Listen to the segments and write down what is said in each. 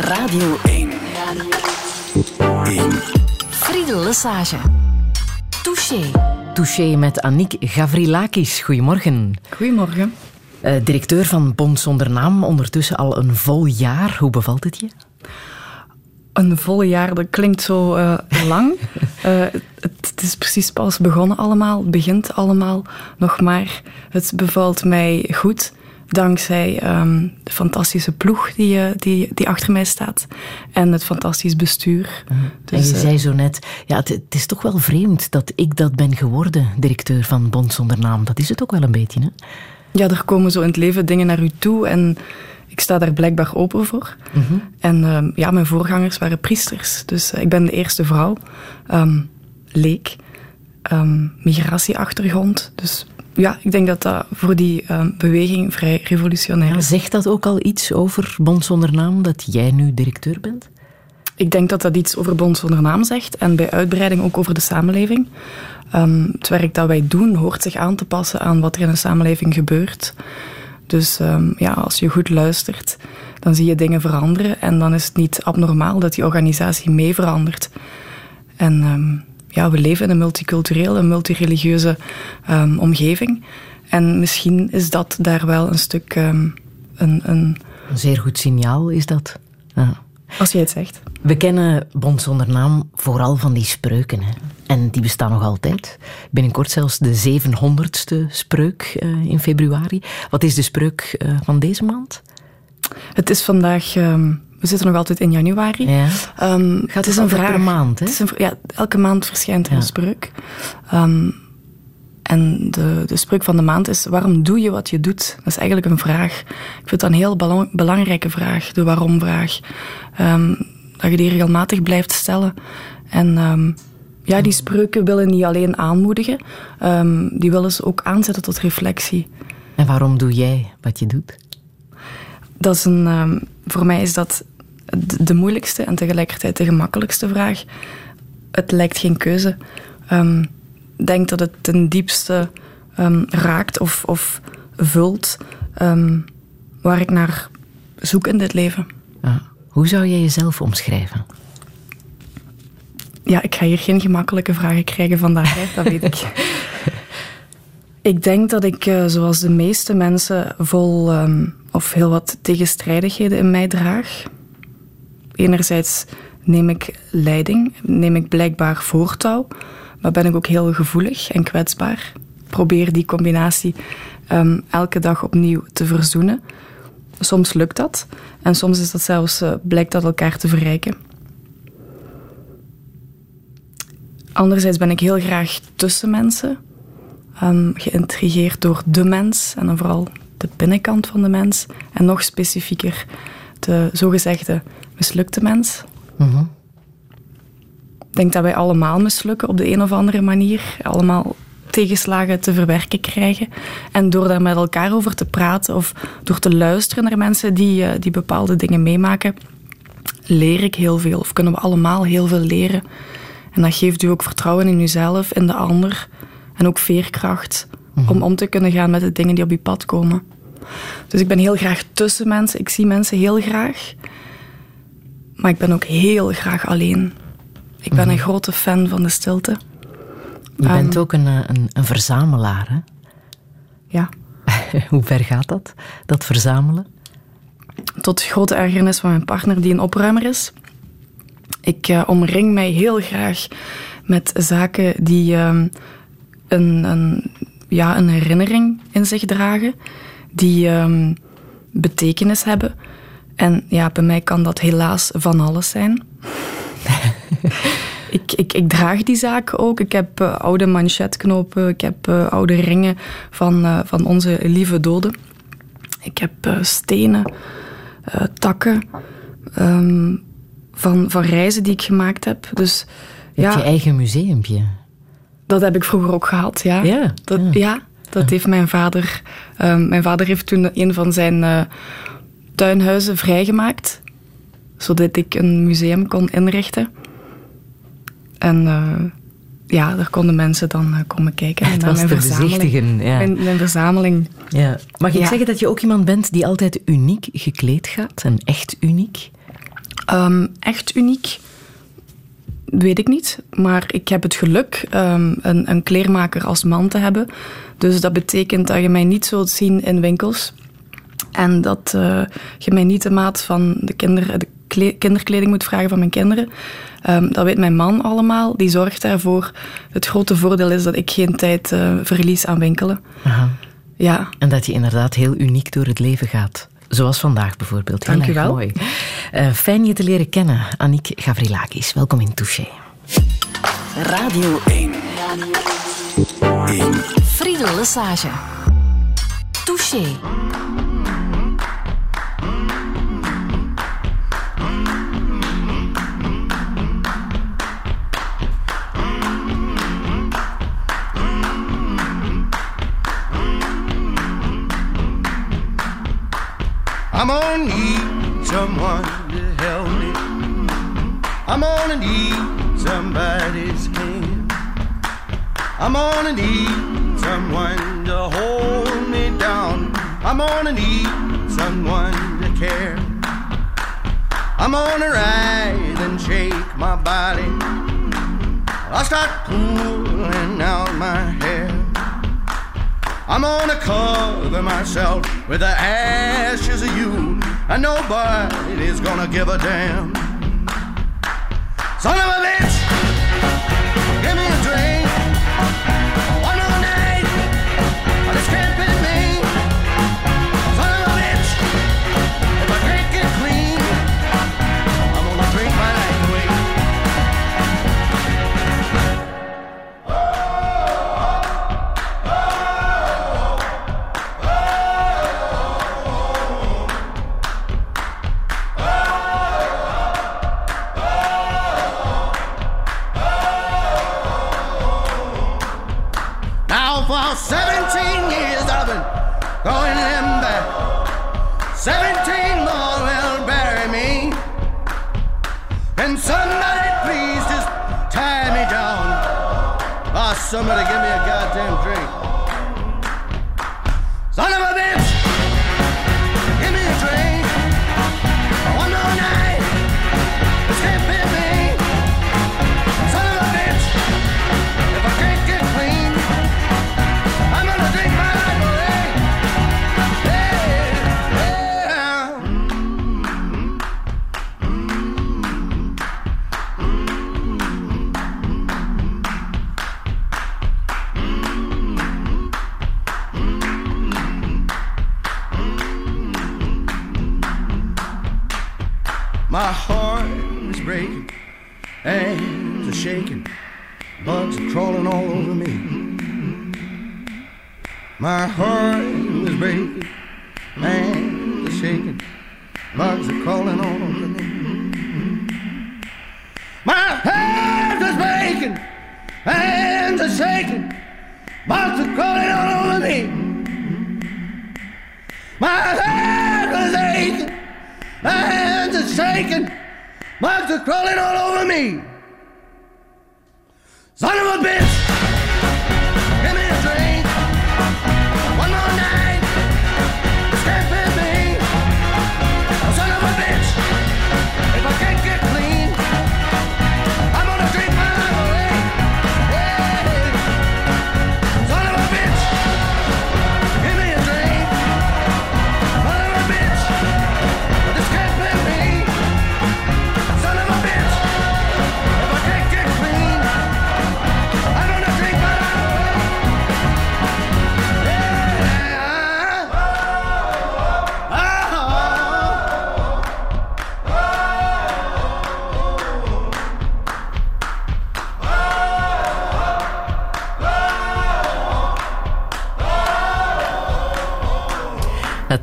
Radio 1. Radio 1. Friedel Lesage. Touché. Touché met Annick Gavrilakis. Goedemorgen. Goedemorgen. Uh, directeur van Bond Zonder Naam, ondertussen al een vol jaar. Hoe bevalt het je? Een vol jaar, dat klinkt zo uh, lang. uh, het, het, is precies pas begonnen allemaal. Het begint allemaal nog maar. Het bevalt mij goed dankzij um, de fantastische ploeg die, die, die achter mij staat en het fantastisch bestuur. Uh, dus, en je zei zo net, ja, het, het, is toch wel vreemd dat ik dat ben geworden, directeur van Bond Zonder Naam. Dat is het ook wel een beetje, hè? Ja, er komen zo in het leven dingen naar u toe en ik sta daar blijkbaar open voor. -huh. En uh, ja, mijn voorgangers waren priesters, dus ik ben de eerste vrouw, um, leek, um, migratieachtergrond, dus ja, ik denk dat dat voor die uh, beweging vrij revolutionair is. Zegt dat ook al iets over Bond Zonder Naam, dat jij nu directeur bent? Ik denk dat dat iets over Bond Zonder Naam zegt en bij uitbreiding ook over de samenleving. Um, het werk dat wij doen hoort zich aan te passen aan wat er in een samenleving gebeurt. Dus um, ja, als je goed luistert, dan zie je dingen veranderen en dan is het niet abnormaal dat die organisatie mee verandert. En um, ja, we leven in een multiculturele, multireligieuze um, omgeving. En misschien is dat daar wel een stuk um, een, een... Een zeer goed signaal is dat. Ja. Als je het zegt. We kennen Bond zonder naam vooral van die spreuken. Hè? En die bestaan nog altijd. Binnenkort zelfs de 700ste spreuk uh, in februari. Wat is de spreuk uh, van deze maand? Het is vandaag um, we zitten nog altijd in januari. Ja. Um, Gaat het is een vraag. maand, hè? Het is een, ja, elke maand verschijnt er ja. een spreuk. Um, en de, de spreuk van de maand is: waarom doe je wat je doet? Dat is eigenlijk een vraag. Ik vind dat een heel belang, belangrijke vraag, de waarom-vraag. Um, dat je die regelmatig blijft stellen. En um, ja, die spreuken willen niet alleen aanmoedigen, um, die willen ze ook aanzetten tot reflectie. En waarom doe jij wat je doet? Dat is een, voor mij is dat de moeilijkste en tegelijkertijd de gemakkelijkste vraag. Het lijkt geen keuze. Um, denk dat het ten diepste um, raakt of, of vult um, waar ik naar zoek in dit leven. Ja. Hoe zou jij jezelf omschrijven? Ja, ik ga hier geen gemakkelijke vragen krijgen vandaag, hè, dat weet ik. ik denk dat ik, uh, zoals de meeste mensen, vol of heel wat tegenstrijdigheden in mij draag. Enerzijds neem ik leiding, neem ik blijkbaar voortouw, maar ben ik ook heel gevoelig en kwetsbaar. Probeer die combinatie um, elke dag opnieuw te verzoenen. Soms lukt dat en soms is dat zelfs, uh, blijkt dat elkaar te verrijken. Anderzijds ben ik heel graag tussen mensen, um, geïntrigeerd door de mens en dan vooral de binnenkant van de mens en nog specifieker de zogezegde mislukte mens. -hmm. Ik denk dat wij allemaal mislukken op de een of andere manier. Allemaal tegenslagen te verwerken krijgen. En door daar met elkaar over te praten of door te luisteren naar mensen die, uh, die bepaalde dingen meemaken, leer ik heel veel. Of kunnen we allemaal heel veel leren. En dat geeft u ook vertrouwen in uzelf, in de ander. En ook veerkracht -hmm. om om te kunnen gaan met de dingen die op je pad komen. Dus ik ben heel graag tussen mensen. Ik zie mensen heel graag. Maar ik ben ook heel graag alleen. Ik ben een grote fan van de stilte. Je bent um, ook een, een, een, verzamelaar, hè? Ja. Hoe ver gaat dat, dat verzamelen? Tot grote ergernis van mijn partner, die een opruimer is. Ik uh, omring mij heel graag met zaken die um, een, een, ja, een herinnering in zich dragen, die um, betekenis hebben. En ja, bij mij kan dat helaas van alles zijn. ik, ik, ik draag die zaken ook. Ik heb uh, oude manchetknopen, ik heb uh, oude ringen van, uh, van onze lieve doden. Ik heb stenen, takken um, van, van reizen die ik gemaakt heb. Dus, je ja, hebt je eigen museumpje. Dat heb ik vroeger ook gehad, ja. Ja, dat, ja. ja dat heeft mijn vader... Um, mijn vader heeft toen een van zijn tuinhuizen vrijgemaakt zodat ik een museum kon inrichten. En uh, ja, daar konden mensen dan uh, komen kijken. Het was mijn te verzameling. Ja. Mijn, mijn verzameling. Ja. Mag ik Ja. zeggen dat je ook iemand bent die altijd uniek gekleed gaat? En echt uniek? Ehm, echt uniek? Weet ik niet. Maar ik heb het geluk um, een, een kleermaker als man te hebben. Dus dat betekent dat je mij niet zult zien in winkels. En dat uh, je mij niet de maat van de, kinder, de kinderkleding moet vragen van mijn kinderen. Um, dat weet mijn man allemaal. Die zorgt daarvoor. Het grote voordeel is dat ik geen tijd uh, verlies aan winkelen. Aha. Ja. En dat je inderdaad heel uniek door het leven gaat. Zoals vandaag bijvoorbeeld. Heel Dank u wel. Mooi. Uh, fijn je te leren kennen, Annick Gavrilakis. Welkom in Touché. Radio 1. Radio 1. Friedel Lesage. Touché. I'm gonna need someone to help me. I'm gonna need somebody's hand. I'm gonna need someone to hold me down. I'm gonna need someone to care. I'm gonna rise and shake my body. I'll start pulling out my hair. I'm gonna cover myself with the ashes of you, and nobody's gonna give a damn. Son of a bitch, give me a drink.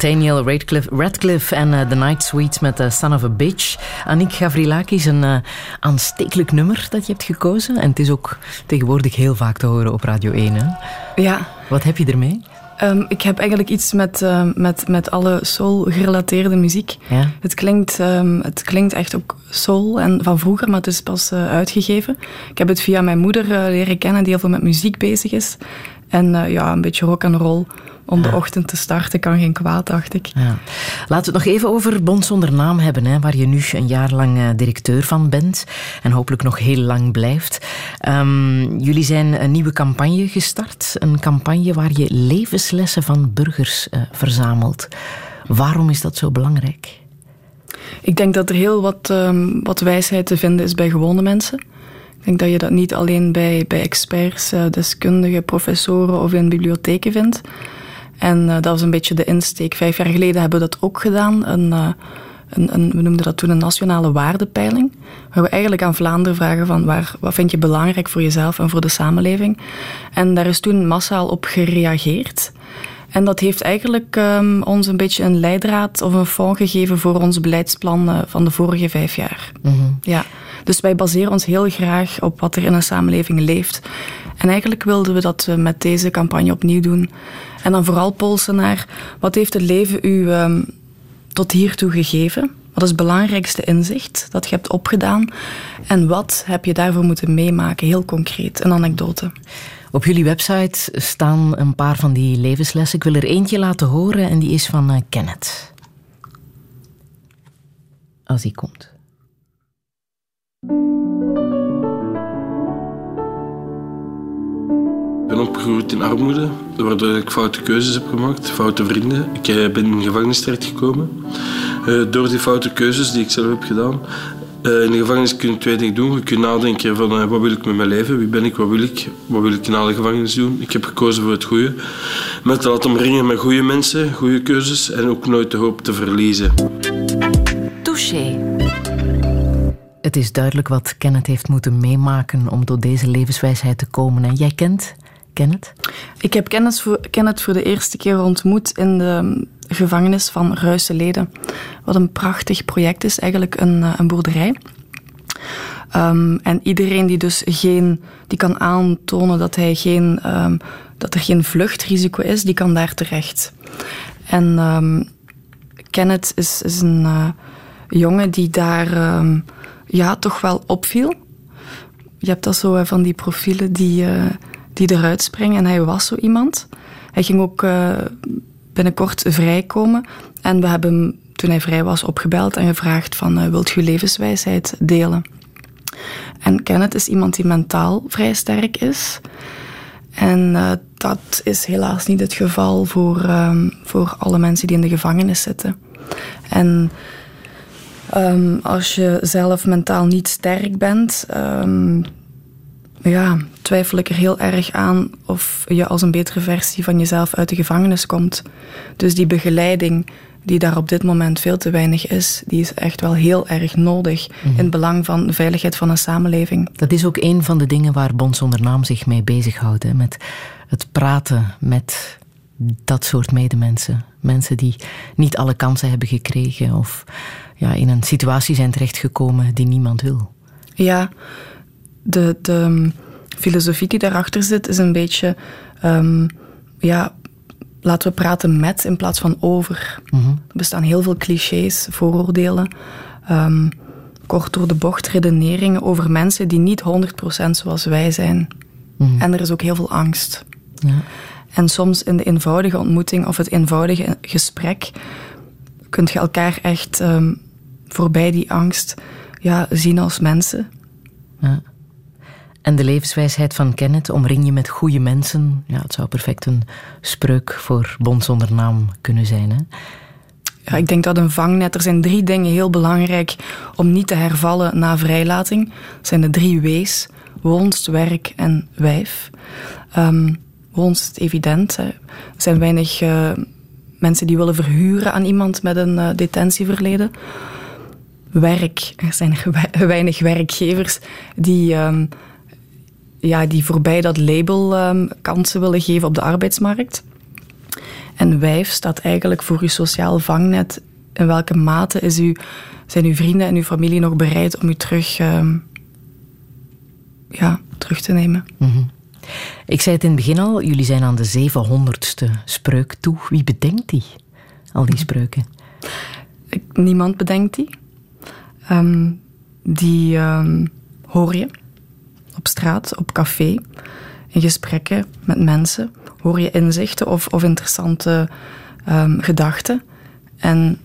Nathaniel Radcliffe, Radcliffe en uh, The Night Suites met uh, Son of a Bitch. Annick Gavrilakis, een uh, aanstekelijk nummer dat je hebt gekozen. En het is ook tegenwoordig heel vaak te horen op Radio 1. Hè? Ja. Wat heb je ermee? Um, ik heb eigenlijk iets met, uh, met, met alle soul-gerelateerde muziek. Ja. Het, klinkt, um, het klinkt echt ook soul en van vroeger, maar het is pas uh, uitgegeven. Ik heb het via mijn moeder uh, leren kennen, die heel veel met muziek bezig is. En ja, een beetje rock and roll om de ochtend te starten kan geen kwaad, dacht ik. Ja. Laten we het nog even over Bond zonder naam hebben, hè, waar je nu een jaar lang uh, directeur van bent en hopelijk nog heel lang blijft. Um, jullie zijn een nieuwe campagne gestart, een campagne waar je levenslessen van burgers uh, verzamelt. Waarom is dat zo belangrijk? Ik denk dat er heel wat, um, wat wijsheid te vinden is bij gewone mensen. Ik denk dat je dat niet alleen bij, bij experts, uh, deskundigen, professoren of in bibliotheken vindt. En uh, dat was een beetje de insteek. Vijf jaar geleden hebben we dat ook gedaan. Een, uh, een, een, we noemden dat toen een nationale waardepeiling. Waar we eigenlijk aan Vlaanderen vragen van waar, wat vind je belangrijk voor jezelf en voor de samenleving. En daar is toen massaal op gereageerd. En dat heeft eigenlijk um, ons een beetje een leidraad of een fond gegeven voor ons beleidsplan van de vorige vijf jaar. Mm -hmm. Ja. Dus wij baseren ons heel graag op wat er in een samenleving leeft. En eigenlijk wilden we dat met deze campagne opnieuw doen. En dan vooral polsen naar wat heeft het leven u um, tot hiertoe gegeven? Wat is het belangrijkste inzicht dat je hebt opgedaan? En wat heb je daarvoor moeten meemaken? Heel concreet, een anekdote. Op jullie website staan een paar van die levenslessen. Ik wil er eentje laten horen en die is van uh, Kenneth. Als die komt. Ben opgegroeid in armoede, waardoor ik foute keuzes heb gemaakt, foute vrienden. Ik ben in de gevangenis terechtgekomen. Uh, door die foute keuzes die ik zelf heb gedaan. Uh, in de gevangenis kun je twee dingen doen. Je kunt nadenken van uh, wat wil ik met mijn leven, wie ben ik, wat wil ik, wat wil ik na de gevangenis doen. Ik heb gekozen voor het goede. Met te laten omringen met goede mensen, goede keuzes en ook nooit de hoop te verliezen. Touché. Het is duidelijk wat Kenneth heeft moeten meemaken om tot deze levenswijsheid te komen. En jij kent Ik heb Kenneth voor, voor de eerste keer ontmoet in de gevangenis van Ruiseleden. Wat een prachtig project is, eigenlijk een, een boerderij. Um, en iedereen die dus geen, die kan aantonen dat, hij geen, um, dat er geen vluchtrisico is, die kan daar terecht. En um, Kenneth is, is een uh, jongen die daar ja, toch wel opviel. Je hebt dat zo van die profielen die, die eruit springen. En hij was zo iemand. Hij ging ook uh, binnenkort vrijkomen. En we hebben hem, toen hij vrij was, opgebeld en gevraagd van... Uh, wilt u levenswijsheid delen? En Kenneth is iemand die mentaal vrij sterk is. En uh, dat is helaas niet het geval voor, um, voor alle mensen die in de gevangenis zitten. En um, als je zelf mentaal niet sterk bent, um, ja, twijfel ik er heel erg aan of je als een betere versie van jezelf uit de gevangenis komt. Dus die begeleiding die daar op dit moment veel te weinig is, die is echt wel heel erg nodig mm -hmm. in het belang van de veiligheid van een samenleving. Dat is ook een van de dingen waar Bond zonder naam zich mee bezighoudt. Hè? Met het praten met dat soort medemensen. Mensen die niet alle kansen hebben gekregen of ja, in een situatie zijn terechtgekomen die niemand wil. Ja, de, de filosofie die daarachter zit is een beetje... Um, ja, laten we praten met in plaats van over. Mm -hmm. Er bestaan heel veel clichés, vooroordelen, um, kort door de bocht redeneringen over mensen die niet 100% zoals wij zijn. Mm -hmm. En er is ook heel veel angst. Ja. En soms in de eenvoudige ontmoeting of het eenvoudige gesprek kunt je elkaar echt um, voorbij die angst ja, zien als mensen. Ja. En de levenswijsheid van Kenneth, omring je met goede mensen. Ja, het zou perfect een spreuk voor Bond zonder naam kunnen zijn. Hè? Ja, ik denk dat een vangnet... Er zijn drie dingen heel belangrijk om niet te hervallen na vrijlating. Dat zijn de drie W's. Woonst, werk en wijf. Um, woonst is evident. Er zijn weinig uh, mensen die willen verhuren aan iemand met een uh, detentieverleden. Werk. Er zijn weinig werkgevers die... Um, ja, die voorbij dat label um, kansen willen geven op de arbeidsmarkt. En wijf staat eigenlijk voor uw sociaal vangnet. In welke mate is u, zijn uw vrienden en uw familie nog bereid om u terug, um, ja, terug te nemen? Mm -hmm. Ik zei het in het begin al, jullie zijn aan de 700ste spreuk toe. Wie bedenkt die? Al die spreuken? Niemand bedenkt die. Um, die hoor je op straat, op café, in gesprekken met mensen hoor je inzichten of, of interessante ehm, gedachten. En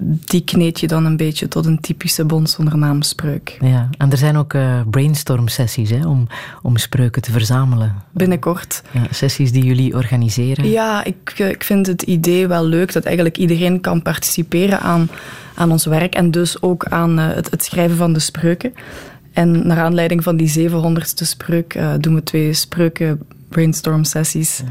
die kneed je dan een beetje tot een typische bond zonder naamspreuk. Ja, en er zijn ook uh, brainstorm sessies hè, om, om spreuken te verzamelen. Binnenkort. Ja, sessies die jullie organiseren. Ja, ik, ik vind het idee wel leuk dat eigenlijk iedereen kan participeren aan, aan ons werk en dus ook aan uh, het, het schrijven van de spreuken. En naar aanleiding van die 700ste spreuk uh, doen we twee spreuken brainstorm sessies.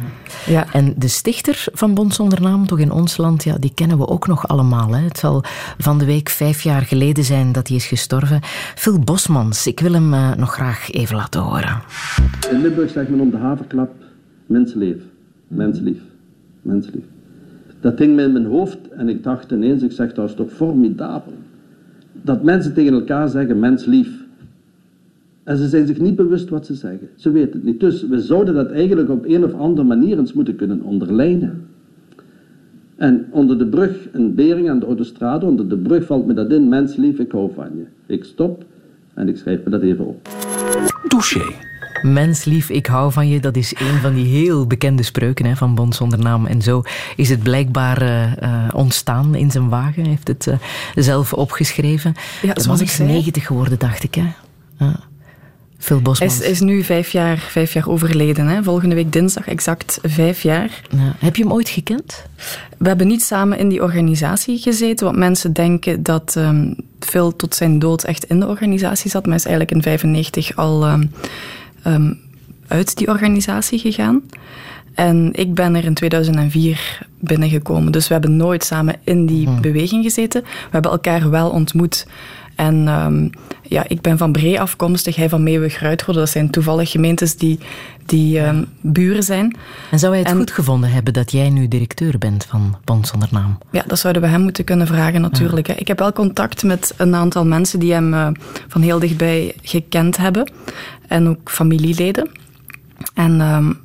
Ja. ja. En de stichter van Bond zonder naam, toch in ons land, ja, die kennen we ook nog allemaal. Hè. Het zal van de week vijf jaar geleden zijn dat hij is gestorven. Phil Bosmans, ik wil hem uh, nog graag even laten horen. In Limburg zegt men om de haverklap, mensleef, menslief, menslief. Dat ding me in mijn hoofd en ik dacht ineens, ik zeg dat is toch formidabel. Dat mensen tegen elkaar zeggen menslief. En ze zijn zich niet bewust wat ze zeggen. Ze weten het niet. Dus we zouden dat eigenlijk op een of andere manier eens moeten kunnen onderlijnen. En onder de brug, een bering aan de autostrade, onder de brug valt me dat in, menslief, ik hou van je. Ik stop en ik schrijf me dat even op. Douché. Menslief, ik hou van je, dat is een van die heel bekende spreuken hè, van Bond zonder naam. En zo is het blijkbaar uh, ontstaan in zijn wagen. Hij heeft het uh, zelf opgeschreven. Ja, was ik 90 geworden, dacht ik. Hè? Ja. Phil Bosmans. Is, is nu vijf jaar, vijf jaar overleden. Hè? Volgende week dinsdag exact vijf jaar. Ja. Heb je hem ooit gekend? We hebben niet samen in die organisatie gezeten, want mensen denken dat um, Phil tot zijn dood echt in de organisatie zat, maar is eigenlijk in 95 al um, um, uit die organisatie gegaan. En ik ben er in 2004 binnengekomen. Dus we hebben nooit samen in die hmm. beweging gezeten. We hebben elkaar wel ontmoet. En um, ja, ik ben van Bree afkomstig, hij van Meeuwig-Ruitrode. Dat zijn toevallig gemeentes die, die um, buren zijn. En zou hij het goed gevonden hebben dat jij nu directeur bent van Bond Zonder Naam? Ja, dat zouden we hem moeten kunnen vragen natuurlijk. Ja. Ik heb wel contact met een aantal mensen die hem uh, van heel dichtbij gekend hebben. En ook familieleden. En um,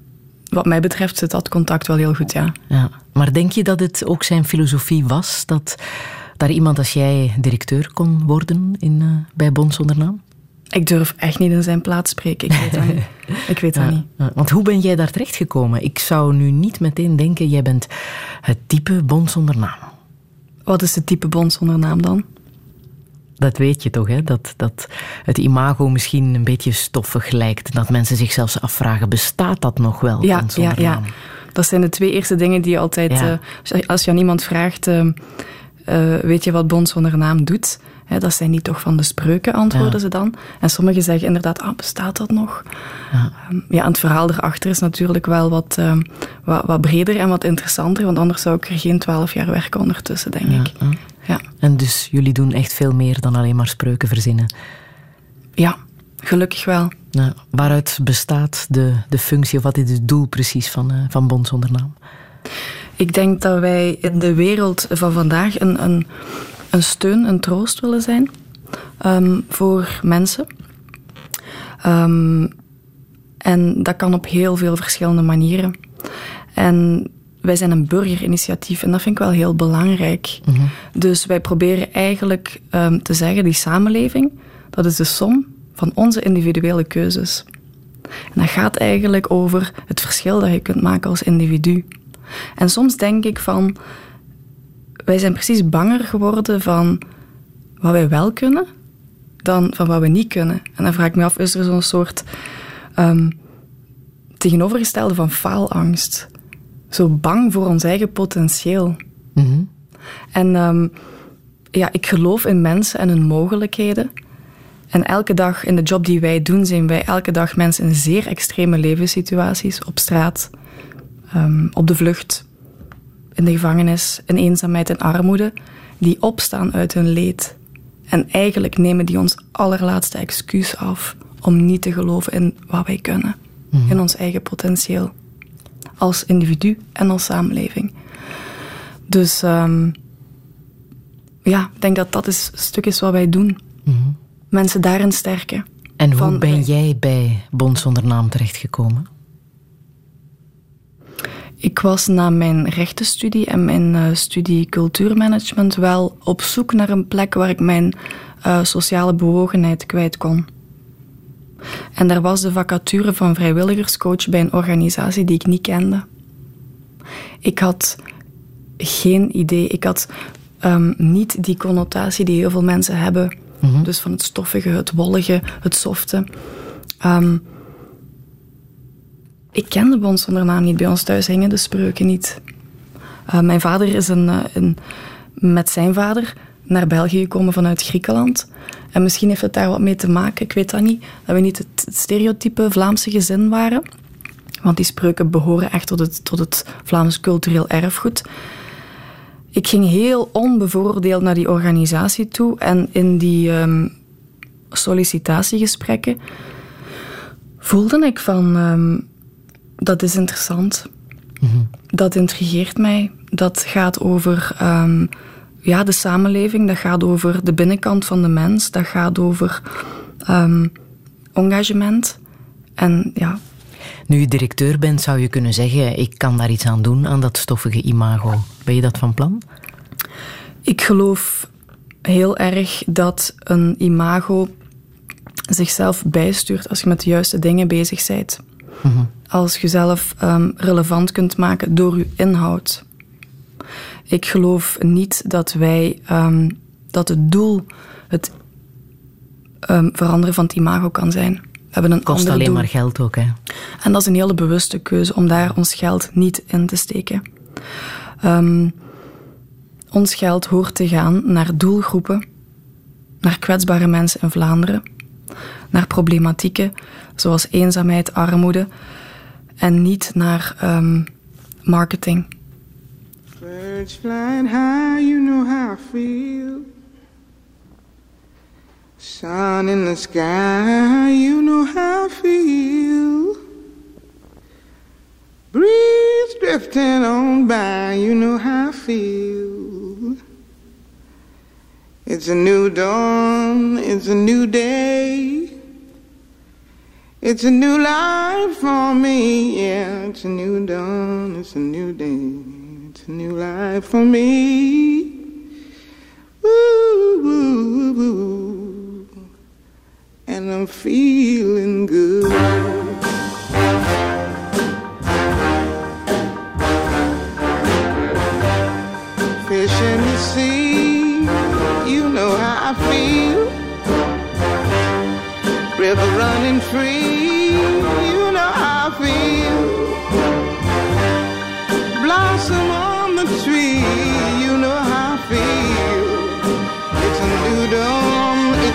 wat mij betreft zit dat contact wel heel goed, ja. ja. Maar denk je dat het ook zijn filosofie was dat daar iemand als jij directeur kon worden in, uh, bij Bond zonder naam? Ik durf echt niet in zijn plaats spreken. Ik weet dat niet. Ik weet dat ja, niet. Want hoe ben jij daar terecht gekomen? Ik zou nu niet meteen denken, jij bent het type Bond zonder naam. Wat is het type Bond zonder naam dan? Dat weet je toch, hè? Dat, dat het imago misschien een beetje stoffig lijkt. Dat mensen zich zelfs afvragen, bestaat dat nog wel? Ja, ja, ja. Dat zijn de twee eerste dingen die je altijd... Ja. Uh, als je aan iemand vraagt... Uh, uh, weet je wat Bond zonder naam doet? He, dat zijn niet toch van de spreuken, antwoorden ja. ze dan. En sommigen zeggen inderdaad, ah, bestaat dat nog? Ja. Um, ja, en het verhaal erachter is natuurlijk wel wat, um, wat, wat, breder en wat interessanter, want anders zou ik er geen twaalf jaar werken ondertussen, denk ja, ik. Ja. En dus jullie doen echt veel meer dan alleen maar spreuken verzinnen? Ja, gelukkig wel. Nou, waaruit bestaat de, de functie, of wat is het doel precies van, uh, van Bond zonder naam? Ik denk dat wij in de wereld van vandaag een, een, een steun, een troost willen zijn um, voor mensen. Um, en dat kan op heel veel verschillende manieren. En wij zijn een burgerinitiatief en dat vind ik wel heel belangrijk. Mm -hmm. Dus wij proberen eigenlijk um, te zeggen, die samenleving, dat is de som van onze individuele keuzes. En dat gaat eigenlijk over het verschil dat je kunt maken als individu. En soms denk ik van, wij zijn precies banger geworden van wat wij wel kunnen, dan van wat we niet kunnen. En dan vraag ik me af, is er zo'n soort um, tegenovergestelde van faalangst? Zo bang voor ons eigen potentieel. Mm -hmm. En um, ja, ik geloof in mensen en hun mogelijkheden. En elke dag in de job die wij doen, zien wij elke dag mensen in zeer extreme levenssituaties op straat, um, op de vlucht, in de gevangenis, in eenzaamheid en armoede, die opstaan uit hun leed. En eigenlijk nemen die ons allerlaatste excuus af om niet te geloven in wat wij kunnen, mm. in ons eigen potentieel, als individu en als samenleving. Dus um, ja, ik denk dat dat is, een stuk is wat wij doen. Mm. Mensen daarin sterken. En hoe van, ben jij bij Bond zonder naam terechtgekomen? Ik was na mijn rechtenstudie en mijn uh, studie cultuurmanagement wel op zoek naar een plek waar ik mijn uh, sociale bewogenheid kwijt kon. En daar was de vacature van vrijwilligerscoach bij een organisatie die ik niet kende. Ik had geen idee. Ik had um, niet die connotatie die heel veel mensen hebben. Mhm. Dus van het stoffige, het wollige, het softe. Um, ik kende Bons zonder naam niet. Bij ons thuis hingen de spreuken niet. Uh, mijn vader is een, uh, een, met zijn vader naar België gekomen vanuit Griekenland. En misschien heeft het daar wat mee te maken, ik weet dat niet. Dat we niet het stereotype Vlaamse gezin waren. Want die spreuken behoren echt tot het, tot het Vlaams cultureel erfgoed. Ik ging heel onbevooroordeeld naar die organisatie toe. En in die um, sollicitatiegesprekken voelde ik van... Um, dat is interessant. Mhm. Dat intrigeert mij. Dat gaat over um, ja, de samenleving. Dat gaat over de binnenkant van de mens. Dat gaat over engagement. En ja, nu je directeur bent, zou je kunnen zeggen: ik kan daar iets aan doen aan dat stoffige imago. Ben je dat van plan? Ik geloof heel erg dat een imago zichzelf bijstuurt als je met de juiste dingen bezig bent. Mhm. Als je zelf ehm, relevant kunt maken door je inhoud. Ik geloof niet dat wij um, dat het doel het um, veranderen van het imago kan zijn hebben een Kost alleen maar geld ook, hè? En dat is een hele bewuste keuze om daar ons geld niet in te steken. Um, ons geld hoort te gaan naar doelgroepen, naar kwetsbare mensen in Vlaanderen, naar problematieken zoals eenzaamheid, armoede en niet naar um, marketing. Birds flying high, you know how I feel. Sun in the sky, you know how I feel. Breeze drifting on by, you know how I feel. It's a new dawn, it's a new day. It's a new life for me, yeah. It's a new dawn, it's a new day. It's a new life for me. Ooh, and I'm feeling good. Fish in the sea, you know how I feel. River running free,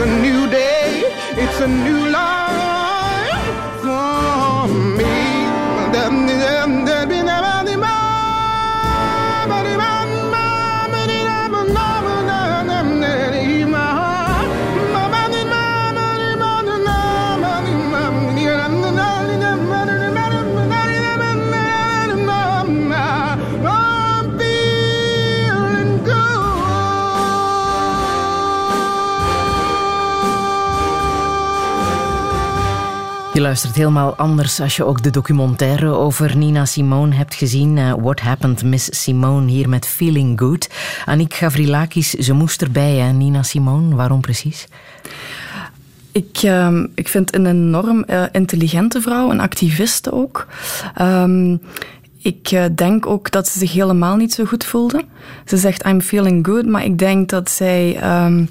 It's a new day. It's a new life luistert helemaal anders als je ook de documentaire over Nina Simone hebt gezien. Uh, What Happened Miss Simone, hier met Feeling Good. Annick Gavrilakis, ze moest erbij, hè, Nina Simone. Waarom precies? Ik, uh, ik vind een enorm uh, intelligente vrouw, een activiste ook. Um, ik uh, denk ook dat ze zich helemaal niet zo goed voelde. Ze zegt I'm feeling good, maar ik denk dat zij um,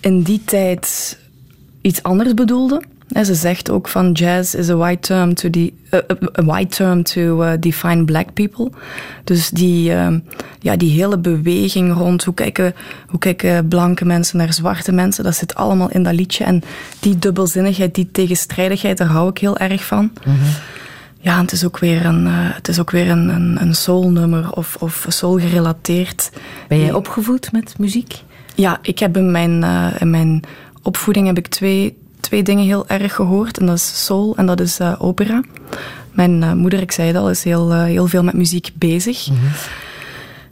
in die tijd iets anders bedoelde. En ze zegt ook van jazz is a white term to, the, uh, a white term to uh, define black people. Dus die, uh, ja, die hele beweging rond hoe kijken, hoe kijken blanke mensen naar zwarte mensen, dat zit allemaal in dat liedje. En die dubbelzinnigheid, die tegenstrijdigheid, daar hou ik heel erg van. -hmm. Ja, het is ook weer een, uh, het is ook weer een, een, een soulnummer of, of soul gerelateerd. Ben jij opgevoed met muziek? Ja, ik heb in mijn, uh, in mijn opvoeding heb ik twee twee dingen heel erg gehoord. En dat is soul en dat is uh, opera. Mijn uh, moeder, ik zei het al, is heel, uh, heel veel met muziek bezig. Mm -hmm.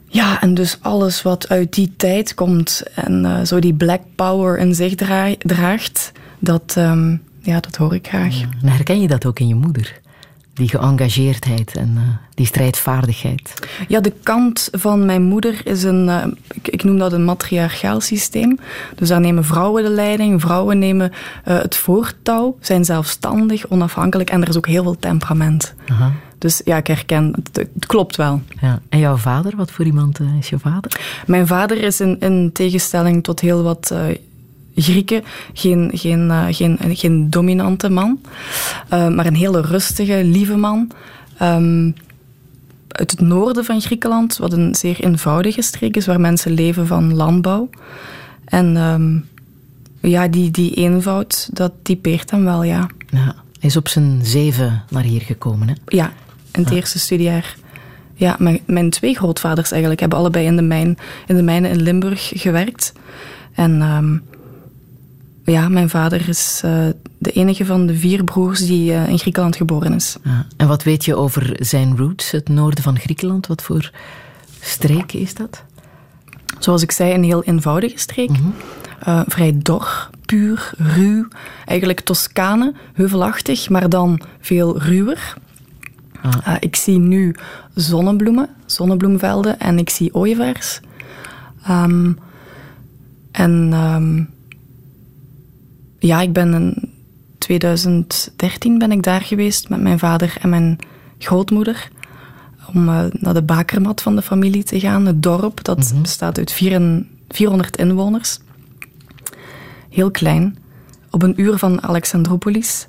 Ja, en dus alles wat uit die tijd komt en zo die black power in zich dra draagt, dat, um, ja, dat hoor ik graag. Ja. En herken je dat ook in je moeder? Die geëngageerdheid en uh, die strijdvaardigheid. Ja, de kant van mijn moeder is een, uh, ik, ik, noem dat een matriarchaal systeem. Dus daar nemen vrouwen de leiding, vrouwen nemen uh, het voortouw, zijn zelfstandig, onafhankelijk en er is ook heel veel temperament. Aha. Dus ja, ik herken, het, het, klopt wel. Ja. En jouw vader, wat voor iemand is je vader? Mijn vader is in, in tegenstelling tot heel wat Grieken geen, geen, uh, geen, geen dominante man, uh, maar een hele rustige, lieve man. Um, uit het noorden van Griekenland, wat een zeer eenvoudige streek is, waar mensen leven van landbouw. En um, ja, die, die eenvoud, dat typeert hem wel, ja. ja. Hij is op zijn zeven naar hier gekomen, hè? Ja, in het ja. eerste studiejaar. Ja, mijn, mijn twee grootvaders eigenlijk hebben allebei in de, mijn, in de mijnen in Limburg gewerkt. En um, ja, mijn vader is uh, de enige van de vier broers die uh, in Griekenland geboren is. Ja. En wat weet je over zijn roots, het noorden van Griekenland? Wat voor streek is dat? Zoals ik zei, een heel eenvoudige streek. Mm -hmm. uh, vrij dor, puur, ruw. Eigenlijk Toscane, heuvelachtig, maar dan veel ruwer. Ah. ik zie nu zonnebloemen, zonnebloemvelden en ik zie ooievaars. Um, en... Um, ja, ik ben in 2013 ben ik daar geweest met mijn vader en mijn grootmoeder. Om uh, naar de bakermat van de familie te gaan. Het dorp, dat mm -hmm. bestaat uit 400 inwoners. Heel klein. Op een uur van Alexandropolis.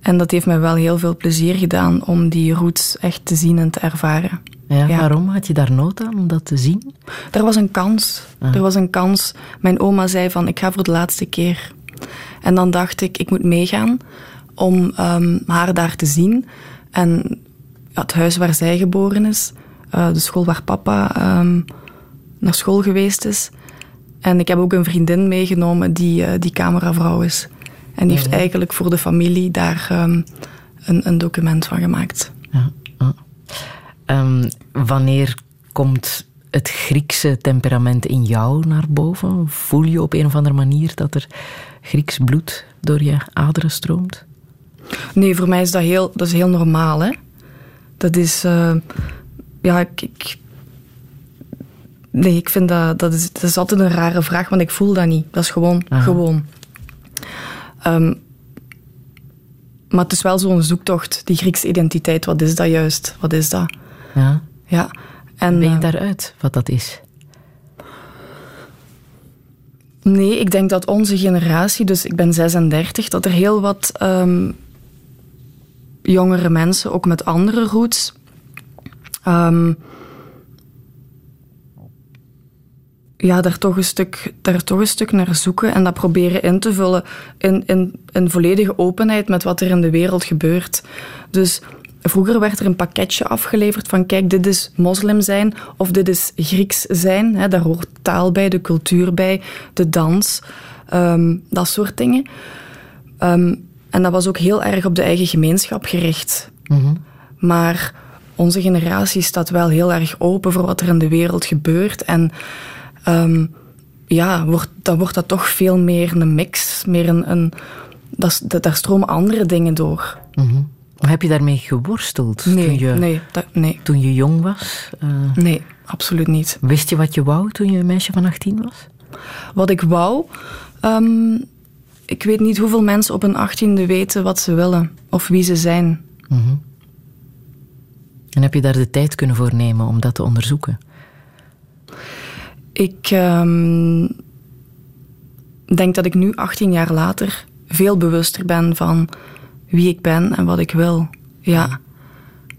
En dat heeft mij wel heel veel plezier gedaan om die roots echt te zien en te ervaren. Ja, ja. Waarom had je daar nood aan om dat te zien? Er was een kans. Ah. Er was een kans. Mijn oma zei van, ik ga voor de laatste keer. En dan dacht ik, ik moet meegaan om um, haar daar te zien. En het huis waar zij geboren is, uh, de school waar papa um, naar school geweest is. En ik heb ook een vriendin meegenomen die, uh, die cameravrouw is. En die heeft eigenlijk voor de familie daar um, een, een, document van gemaakt. Ja. Um, wanneer komt het Griekse temperament in jou naar boven? Voel je op een of andere manier dat er Grieks bloed door je aderen stroomt? Nee, voor mij is dat heel, dat is heel normaal. Hè? Dat is. Uh, ja, ik, ik, Nee, ik vind dat. Dat is, dat is altijd een rare vraag, want ik voel dat niet. Dat is gewoon. Aha. gewoon. Um, maar het is wel zo'n zoektocht, die Griekse identiteit. Wat is dat juist? Wat is dat? Ja. Ja. En, ben je daaruit wat dat is? Nee, ik denk dat onze generatie, dus ik ben 36, dat er heel wat um, jongere mensen, ook met andere roots, um, ja, daar toch, een stuk, daar toch een stuk naar zoeken en dat proberen in te vullen in, in, in volledige openheid met wat er in de wereld gebeurt. Dus Vroeger werd er een pakketje afgeleverd van kijk, dit is moslim zijn of dit is Grieks zijn. Hè, daar hoort taal bij, de cultuur bij, de dans, um, dat soort dingen. Um, en dat was ook heel erg op de eigen gemeenschap gericht. Mm -hmm. Maar onze generatie staat wel heel erg open voor wat er in de wereld gebeurt. En um, ja, wordt, dan wordt dat toch veel meer een mix. Meer een, een, dat, dat, daar stromen andere dingen door. Mm -hmm. Heb je daarmee geworsteld nee, toen, je, nee, dat, nee. toen je jong was? Uh, nee, absoluut niet. Wist je wat je wou toen je een meisje van 18 was? Wat ik wou? Um, ik weet niet hoeveel mensen op een achttiende weten wat ze willen of wie ze zijn. Mm -hmm. En heb je daar de tijd kunnen voor nemen om dat te onderzoeken? Ik um, denk dat ik nu, 18 jaar later, veel bewuster ben van wie ik ben en wat ik wil. Ja.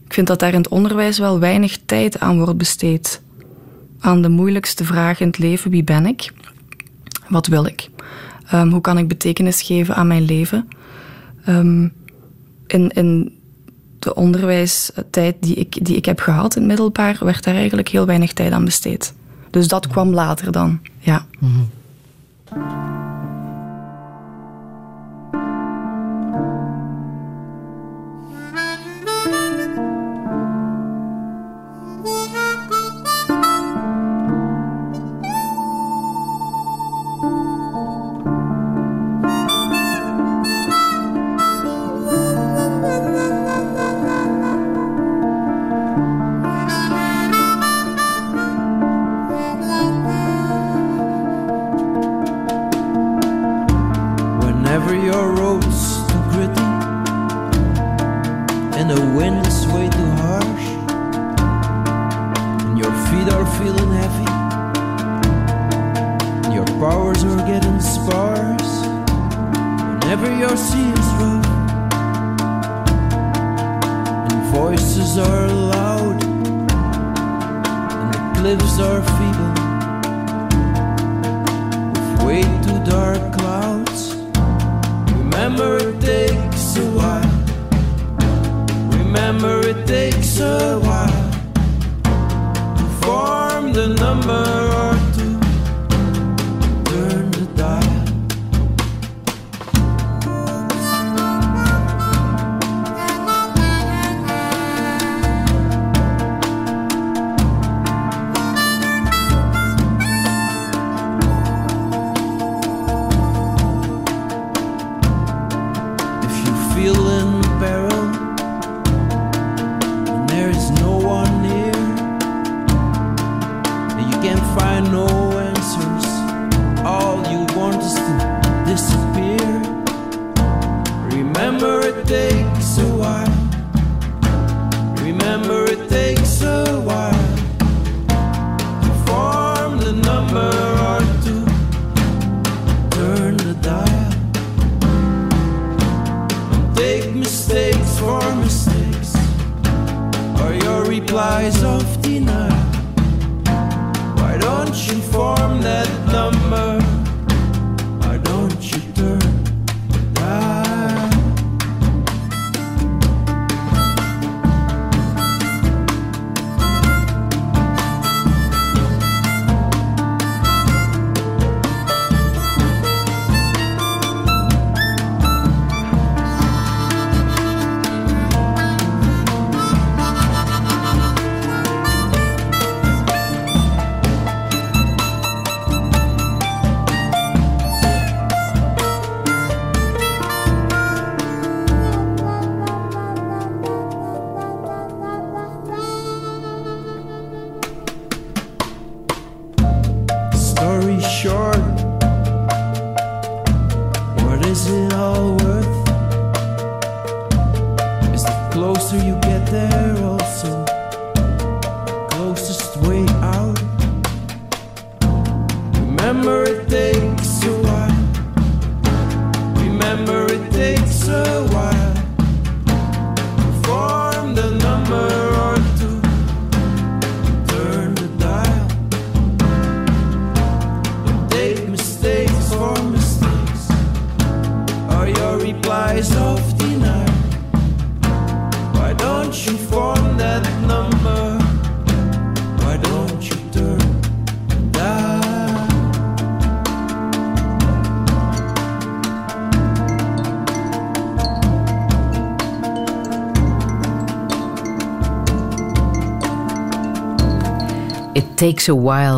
Ik vind dat daar in het onderwijs wel weinig tijd aan wordt besteed. Aan de moeilijkste vraag in het leven: wie ben ik? Wat wil ik? Um, hoe kan ik betekenis geven aan mijn leven? Um, in, in de onderwijstijd die ik, die ik heb gehad in het middelbaar, werd daar eigenlijk heel weinig tijd aan besteed. Dus dat kwam later dan, ja. Mm -hmm. are loud and the cliffs are feeble with way too dark clouds. Remember, it takes a while. Remember, it takes a while to form the number.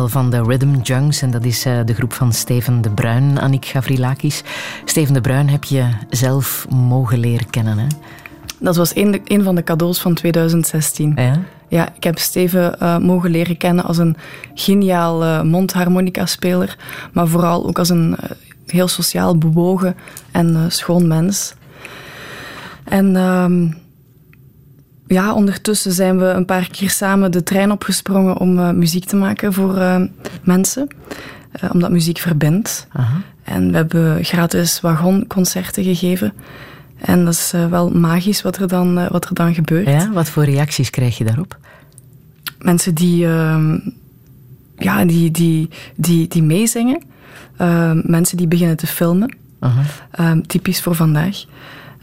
Van de Rhythm Junks. En dat is uh, de groep van Steven de Bruin, Annick Gavrilakis. Steven de Bruin heb je zelf mogen leren kennen, hè? Dat was een, een van de cadeaus van 2016. Ja? Ja, ik heb Steven uh, mogen leren kennen als een geniaal uh, mondharmonica-speler. Maar vooral ook als een heel sociaal bewogen en schoon mens. En... Ja, ondertussen zijn we een paar keer samen de trein opgesprongen om uh, muziek te maken voor uh, mensen. Uh, omdat muziek verbindt. En we hebben gratis wagonconcerten gegeven. En dat is wel magisch wat er, dan, wat er dan gebeurt. Ja, wat voor reacties krijg je daarop? Mensen die, ehm, ja, die, die, die, die meezingen. Ehm, mensen die beginnen te filmen. Um, typisch voor vandaag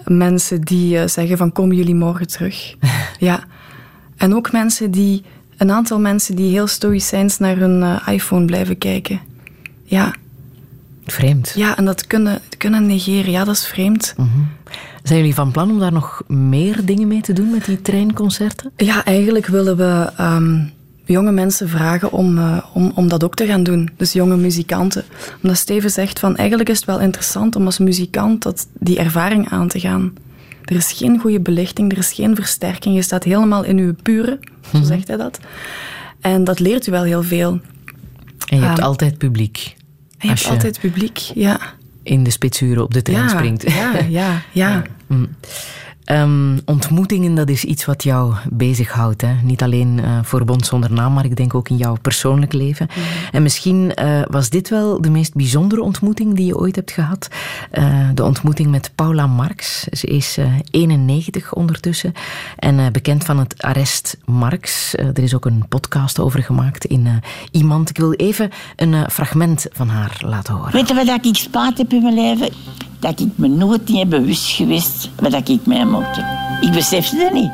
mensen die uh, zeggen van komen jullie morgen terug. ja. En ook mensen die, een aantal mensen die heel stoïcijns naar hun uh, iPhone blijven kijken. Ja. Vreemd. Ja, en dat kunnen, kunnen negeren. Ja, dat is vreemd. Mm -hmm. Zijn jullie van plan om daar nog meer dingen mee te doen met die treinconcerten? Ja, eigenlijk willen we um, jonge mensen vragen om, uh, om, om dat ook te gaan doen. Dus jonge muzikanten. Omdat Steven zegt van eigenlijk is het wel interessant om als muzikant dat, die ervaring aan te gaan. Er is geen goede belichting, er is geen versterking. Je staat helemaal in uw pure, zo zegt hij dat. En dat leert u wel heel veel. En je hebt um, altijd publiek. En je hebt je altijd publiek, ja. In de spitsuren op de trein ja, springt. Ja, ja, ja. Mm. Um, ontmoetingen, dat is iets wat jou bezighoudt. Hè? Niet alleen uh, voor Bond zonder naam, maar ik denk ook in jouw persoonlijk leven. Mm. En misschien uh, was dit wel de meest bijzondere ontmoeting die je ooit hebt gehad. Uh, de ontmoeting met Paula Marx. Ze is 91 ondertussen en bekend van het arrest Marx. er is ook een podcast over gemaakt in Iemand. Ik wil even een fragment van haar laten horen. Weet je wat ik spaat heb in mijn leven? Dat ik me nooit niet bewust geweest wat ik mij mocht. Ik besefte dat niet.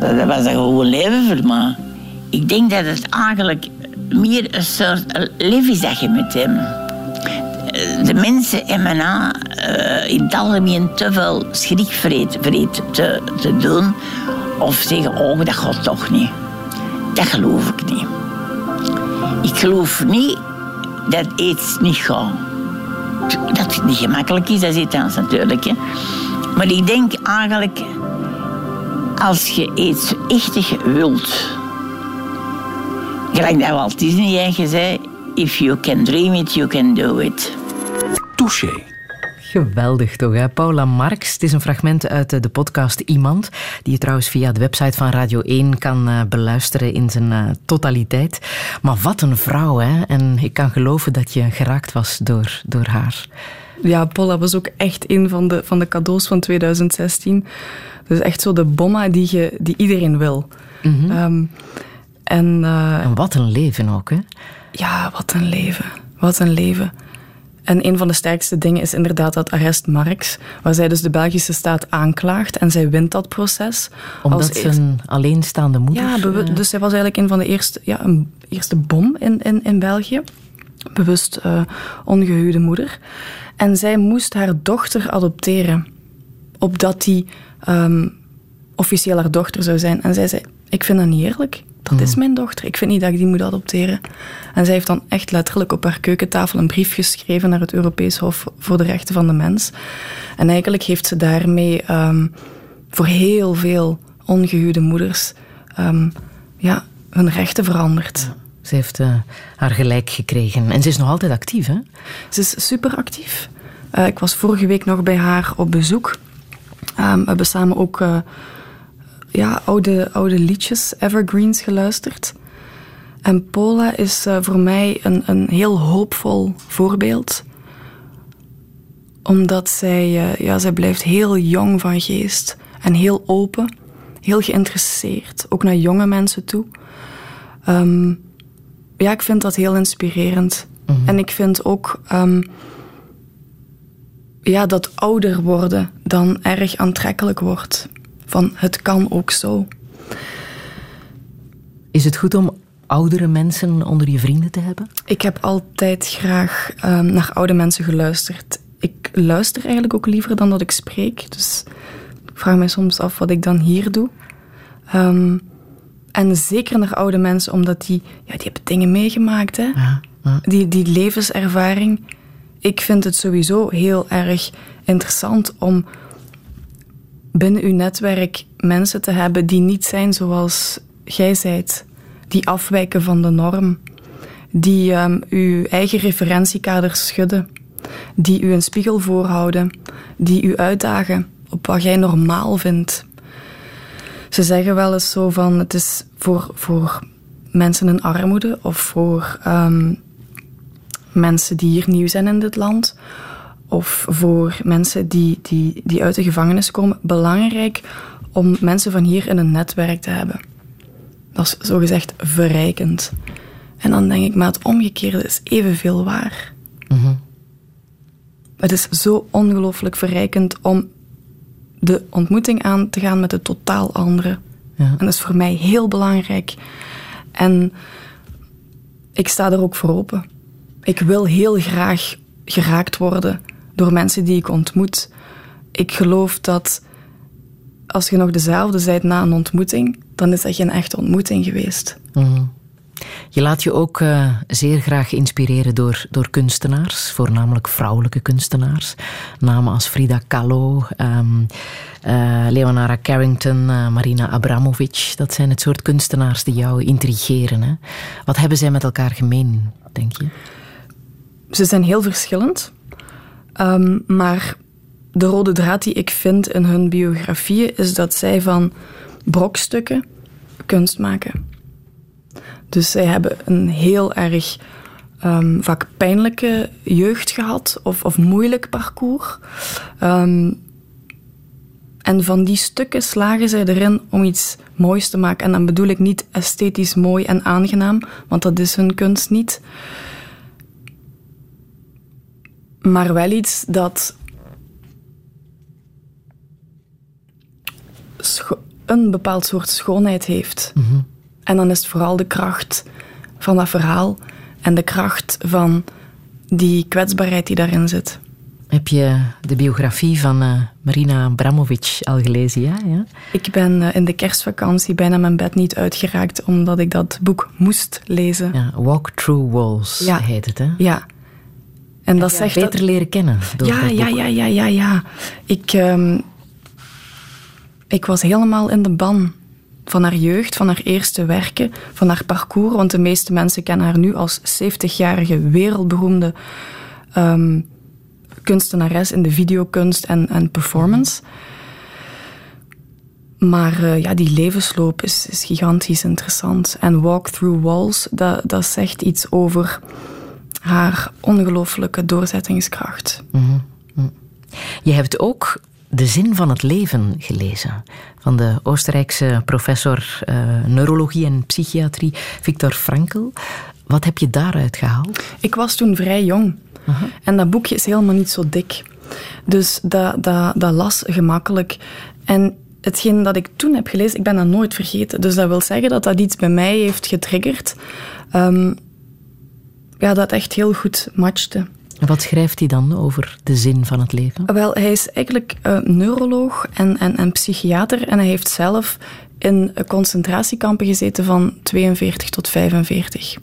Dat was een gewoon leven voor me. Ik denk dat het eigenlijk meer een soort leven is dat je met hem. De mensen in mijn uh, in het algemeen te veel schrikvreed te, te doen. Of zeggen, oh, dat gaat toch niet. Dat geloof ik niet. Ik geloof niet dat iets niet gaat dat het niet gemakkelijk is, dat iets anders natuurlijk. Hè. Maar ik denk eigenlijk, als je iets echtig wilt, gelijk dat Walt Disney eigen zei, if you can dream it, you can do it. Touché. Geweldig toch, hè? Paula Marx. Het is een fragment uit de podcast Iemand, die je trouwens via de website van Radio 1 kan uh, beluisteren in zijn uh, totaliteit. Maar wat een vrouw, hè? En ik kan geloven dat je geraakt was door, door haar. Ja, Paula was ook echt een van de, van de cadeaus van 2016. Dus echt zo de bomma die, je, die iedereen wil. Mm -hmm. um, en, uh, en wat een leven ook, hè? Ja, wat een leven. Wat een leven. En een van de sterkste dingen is inderdaad dat arrest Marx, waar zij dus de Belgische staat aanklaagt en zij wint dat proces. Omdat ze een alleenstaande moeder... Ja, dus zij was eigenlijk een van de eerste, ja, een eerste bom in, in, in België. Bewust uh, ongehuwde moeder. En zij moest haar dochter adopteren, opdat die um, officieel haar dochter zou zijn. En zij zei, ik vind dat niet eerlijk. Dat mm. is mijn dochter. Ik vind niet dat ik die moet adopteren. En zij heeft dan echt letterlijk op haar keukentafel een brief geschreven naar het Europees Hof voor de Rechten van de Mens. En eigenlijk heeft ze daarmee um, voor heel veel ongehuwde moeders um, ja, hun rechten veranderd. Ja. Ze heeft uh, haar gelijk gekregen. En ze is nog altijd actief, hè? Ze is super actief. Uh, ik was vorige week nog bij haar op bezoek. Um, we hebben samen ook... Uh, ja, oude, oude liedjes, evergreens geluisterd. En Paula is uh, voor mij een, een heel hoopvol voorbeeld. Omdat zij, uh, ja, zij blijft heel jong van geest en heel open, heel geïnteresseerd, ook naar jonge mensen toe. Um, ja, ik vind dat heel inspirerend. Mhm. Mm -hmm. En ik vind ook um, ja, dat ouder worden dan erg aantrekkelijk wordt van het kan ook zo. Is het goed om oudere mensen onder je vrienden te hebben? Ik heb altijd graag um, naar oude mensen geluisterd. Ik luister eigenlijk ook liever dan dat ik spreek. Dus ik vraag me soms af wat ik dan hier doe. Um, en zeker naar oude mensen, omdat die, ja, die hebben dingen meegemaakt. Hè? Ja, ja. Die, die levenservaring. Ik vind het sowieso heel erg interessant om binnen uw netwerk mensen te hebben die niet zijn zoals jij zijt. Die afwijken van de norm. Die um, uw eigen referentiekader schudden. Die u een spiegel voorhouden. Die u uitdagen op wat jij normaal vindt. Ze zeggen wel eens zo van het is voor, voor mensen in armoede of voor ehm, mensen die hier nieuw zijn in dit land of voor mensen die, die, die uit de gevangenis komen belangrijk om mensen van hier in een netwerk te hebben. Dat is zogezegd verrijkend. En dan denk ik, maar het omgekeerde is evenveel waar. Het is zo ongelooflijk verrijkend om de ontmoeting aan te gaan met de totaal andere. Ja. En dat is voor mij heel belangrijk. En ik sta er ook voor open. Ik wil heel graag geraakt worden door mensen die ik ontmoet. Ik geloof dat als je nog dezelfde bent na een ontmoeting, dan is dat geen echte ontmoeting geweest. Je laat je ook eh, zeer graag inspireren door, door kunstenaars, voornamelijk vrouwelijke kunstenaars. Namen als Frida Kahlo, ehm, eh, Leonora Carrington, eh, Marina Abramovic. Dat zijn het soort kunstenaars die jou intrigeren. Hè? Wat hebben zij met elkaar gemeen, denk je? Ze zijn heel verschillend. Ehm, maar de rode draad die ik vind in hun biografieën is dat zij van brokstukken kunst maken. Dus zij hebben een heel erg ehm, vaak pijnlijke jeugd gehad of, of moeilijk parcours. Ehm, en van die stukken slagen zij erin om iets moois te maken. En dan bedoel ik niet esthetisch mooi en aangenaam, want dat is hun kunst niet. Maar wel iets dat een bepaald soort schoonheid heeft. En dan is het vooral de kracht van dat verhaal en de kracht van die kwetsbaarheid die daarin zit. Heb je de biografie van eh, Marina Abramovic al gelezen? Ja, ja? Ik ben eh, in de kerstvakantie bijna mijn bed niet uitgeraakt omdat ik dat boek moest lezen. ja Walk Through Walls Ja. heet het. Hè? Ja. En dat zegt beter dat- leren kennen. Door Ja, ja, ja, ja, ja, ja. Ik, ehm, ik was helemaal in de ban van haar jeugd, van haar eerste werken, van haar parcours. Want de meeste mensen kennen haar nu als 70-jarige wereldberoemde ehm, kunstenares in de videokunst en, en performance. Maar eh, ja, die levensloop is, is gigantisch interessant. En Walk Through Walls, dat, dat zegt iets over haar ongelooflijke doorzettingskracht. Je hebt ook De Zin van het Leven gelezen. Van de Oostenrijkse professor eh, neurologie en psychiatrie Viktor Frankl. Wat heb je daaruit gehaald? Ik was toen vrij jong. En dat boekje is helemaal niet zo dik. Dus dat, dat, dat las gemakkelijk. En hetgeen dat ik toen heb gelezen, ik ben dat nooit vergeten. Dus dat wil zeggen dat dat iets bij mij heeft getriggerd. Ehm, ja, dat echt heel goed matchte. Wat schrijft hij dan over de zin van het leven? Wel, hij is eigenlijk eh, neuroloog en, en, en psychiater. En hij heeft zelf in concentratiekampen gezeten van 42 tot 45.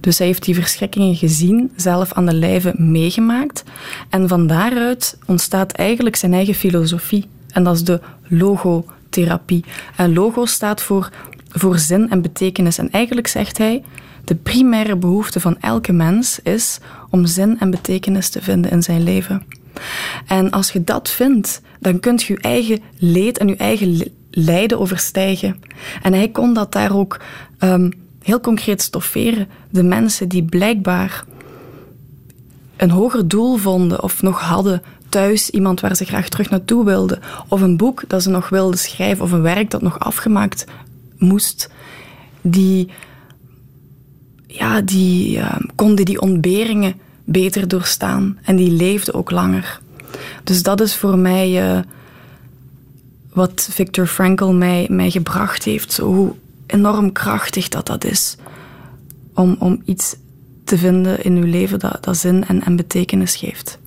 Dus hij heeft die verschrikkingen gezien, zelf aan de lijve meegemaakt. En van daaruit ontstaat eigenlijk zijn eigen filosofie. En dat is de logotherapie. En logo staat voor, voor zin en betekenis. En eigenlijk zegt hij, de primaire behoefte van elke mens is om zin en betekenis te vinden in zijn leven. En als je dat vindt, dan kunt je je eigen leed en je eigen li- lijden overstijgen. En hij kon dat daar ook ehm, heel concreet stofferen. De mensen die blijkbaar een hoger doel vonden of nog hadden thuis, iemand waar ze graag terug naartoe wilden, of een boek dat ze nog wilden schrijven, of een werk dat nog afgemaakt moest, die, ja, die eh, konden die ontberingen beter doorstaan en die leefden ook langer. Dus dat is voor mij eh, wat Viktor Frankl mij, mij gebracht heeft, hoe enorm krachtig dat dat is om, om iets te vinden in uw leven dat, dat zin en, en betekenis geeft.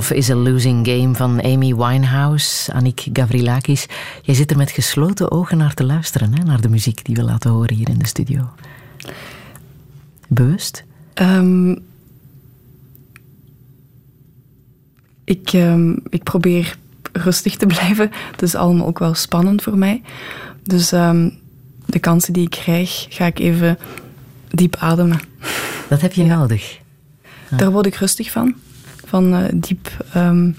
Love is a Losing Game van Amy Winehouse, Annick Gavrilakis. Jij zit er met gesloten ogen naar te luisteren, hè, naar de muziek die we laten horen hier in de studio. Bewust? Ehm, ik, ehm, ik probeer rustig te blijven. Het is allemaal ook wel spannend voor mij. Dus ehm, de kansen die ik krijg, ga ik even diep ademen. Dat heb je nodig. Daar word ik rustig van. Van eh, diep ehm,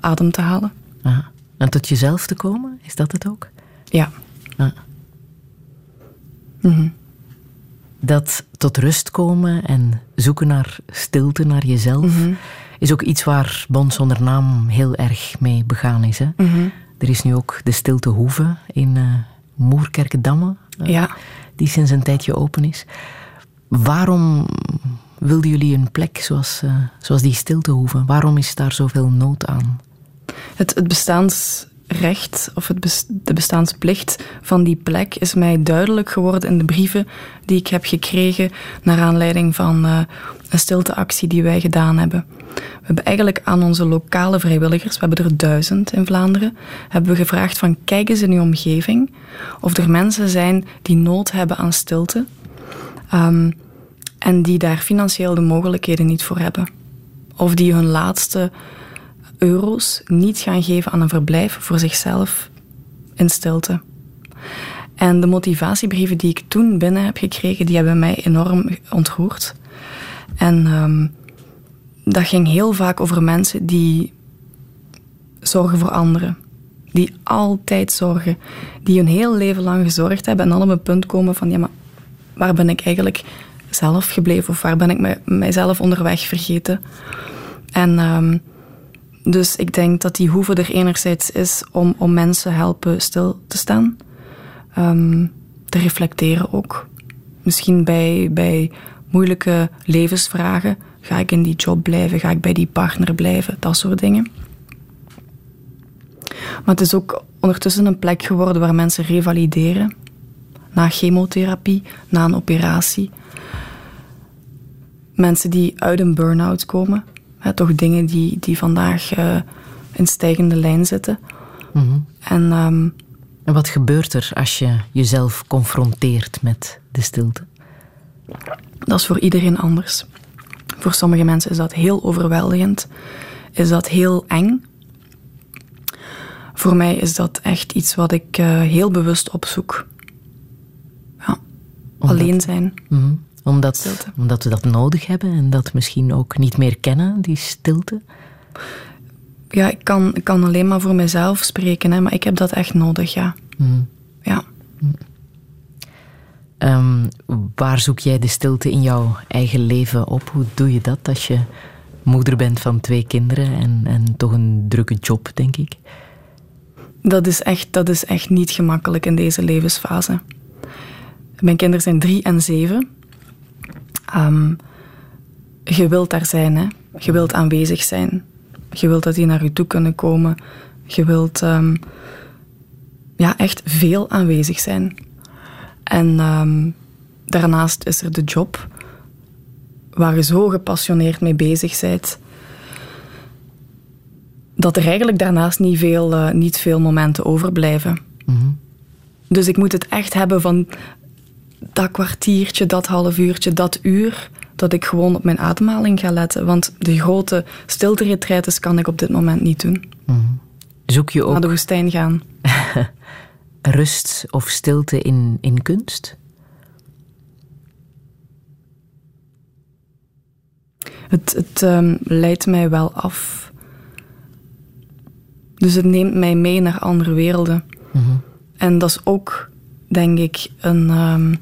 adem te halen. Aha. En tot jezelf te komen, is dat het ook? Ja. Ah. Mhm. Dat tot rust komen en zoeken naar stilte, naar jezelf, Mhm. is ook iets waar Bond zonder naam heel erg mee begaan is. Hè? Mhm. Er is nu ook de Stilte Hoeve in Moerkerkendamme, eh, Ja. die sinds een tijdje open is. Waarom wilden jullie een plek zoals, eh, zoals die Stiltehoeve? Waarom is daar zoveel nood aan? Het, het bestaansrecht of het de bestaansplicht van die plek is mij duidelijk geworden in de brieven die ik heb gekregen naar aanleiding van eh, een stilteactie die wij gedaan hebben. We hebben eigenlijk aan onze lokale vrijwilligers, we hebben er duizend in Vlaanderen, hebben we gevraagd van kijk eens in uw omgeving of er mensen zijn die nood hebben aan stilte ehm, en die daar financieel de mogelijkheden niet voor hebben. Of die hun laatste euro's niet gaan geven aan een verblijf voor zichzelf in stilte. En de motivatiebrieven die ik toen binnen heb gekregen, die hebben mij enorm ontroerd. En ehm, dat ging heel vaak over mensen die zorgen voor anderen. Die altijd zorgen. Die hun heel leven lang gezorgd hebben en dan op een punt komen van, ja, maar waar ben ik eigenlijk zelf gebleven? Of waar ben ik mij- mijzelf onderweg vergeten? En ehm, dus ik denk dat die hoeve er enerzijds is om, om mensen helpen stil te staan. Ehm, te reflecteren ook. Misschien bij, bij moeilijke levensvragen. Ga ik in die job blijven? Ga ik bij die partner blijven? Dat soort dingen. Maar het is ook ondertussen een plek geworden waar mensen revalideren. Na chemotherapie, na een operatie. Mensen die uit een burn-out komen. Hè, toch dingen die, die vandaag eh, in stijgende lijn zitten. Mhm. En ehm, En wat gebeurt er als je jezelf confronteert met de stilte? Dat is voor iedereen anders. Voor sommige mensen is dat heel overweldigend, is dat heel eng. Voor mij is dat echt iets wat ik eh, heel bewust opzoek. Ja, Omdat- alleen zijn. Mhm. Omdat, Stilte. omdat we dat nodig hebben en dat misschien ook niet meer kennen, die stilte. Ja, ik kan, ik kan alleen maar voor mezelf spreken, hè, maar ik heb dat echt nodig, ja. Mhm. ja. Ehm, waar zoek jij de stilte in jouw eigen leven op? Hoe doe je dat als je moeder bent van twee kinderen en, en toch een drukke job, denk ik? Dat is, echt, dat is echt niet gemakkelijk in deze levensfase. Mijn kinderen zijn drie en zeven. Ehm, je wilt daar zijn, hè. Je wilt aanwezig zijn. Je wilt dat die naar je toe kunnen komen. Je wilt ehm, ja, echt veel aanwezig zijn. En ehm, daarnaast is er de job, waar je zo gepassioneerd mee bezig bent, dat er eigenlijk daarnaast niet veel, eh, niet veel momenten overblijven. Dus ik moet het echt hebben van dat kwartiertje, dat half uurtje, dat uur, dat ik gewoon op mijn ademhaling ga letten. Want de grote stilteretreites kan ik op dit moment niet doen. Zoek je Naar ook de woestijn gaan. rust of stilte in, in kunst? Het, het ehm, leidt mij wel af. Dus het neemt mij mee naar andere werelden. En dat is ook, denk ik, een ehm,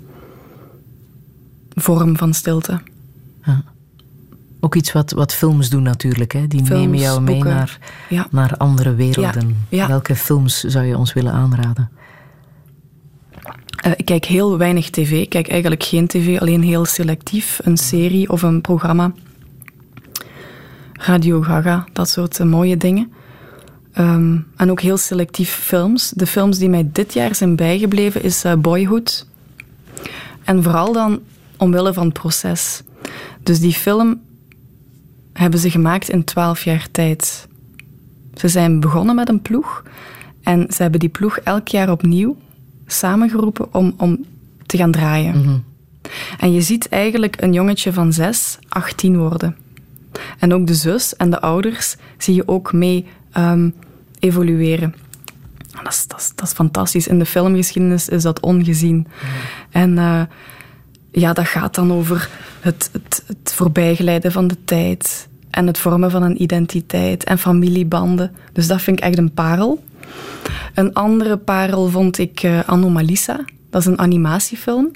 vorm van stilte. Ook iets wat, wat films doen natuurlijk. Hè? Die Films, nemen jou mee boeken. naar, Ja. naar andere werelden. Ja, ja. Welke films zou je ons willen aanraden? Eh, ik kijk heel weinig tv. Ik kijk eigenlijk geen tv, alleen heel selectief. Een serie of een programma. Radio Gaga, dat soort eh, mooie dingen. Ehm, en ook heel selectief films. De films die mij dit jaar zijn bijgebleven is eh, Boyhood. En vooral dan omwille van het proces. Dus die film hebben ze gemaakt in twaalf jaar tijd. Ze zijn begonnen met een ploeg en ze hebben die ploeg elk jaar opnieuw samengeroepen om, om te gaan draaien. En je ziet eigenlijk een jongetje van zes, 18 worden. En ook de zus en de ouders zie je ook mee ehm, evolueren. Dat is, dat, is, dat is fantastisch. In de filmgeschiedenis is dat ongezien. En eh, ja, dat gaat dan over het, het, het voorbijglijden van de tijd en het vormen van een identiteit en familiebanden. Dus dat vind ik echt een parel. Een andere parel vond ik eh, Anomalisa. Dat is een animatiefilm.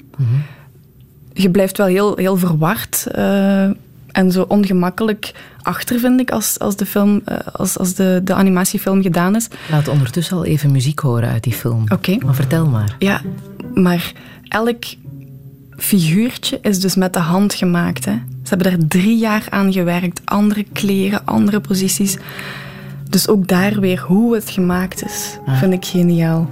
Je blijft wel heel, heel verward eh, en zo ongemakkelijk achter, vind ik, als, als, de, film, eh, als, als de, de animatiefilm gedaan is. Laat ondertussen al even muziek horen uit die film. Oké. Maar vertel maar. Ja, maar elk figuurtje is dus met de hand gemaakt. Hè. Ze hebben daar drie jaar aan gewerkt. Andere kleren, andere posities. Dus ook daar weer hoe het gemaakt is, vind ik geniaal.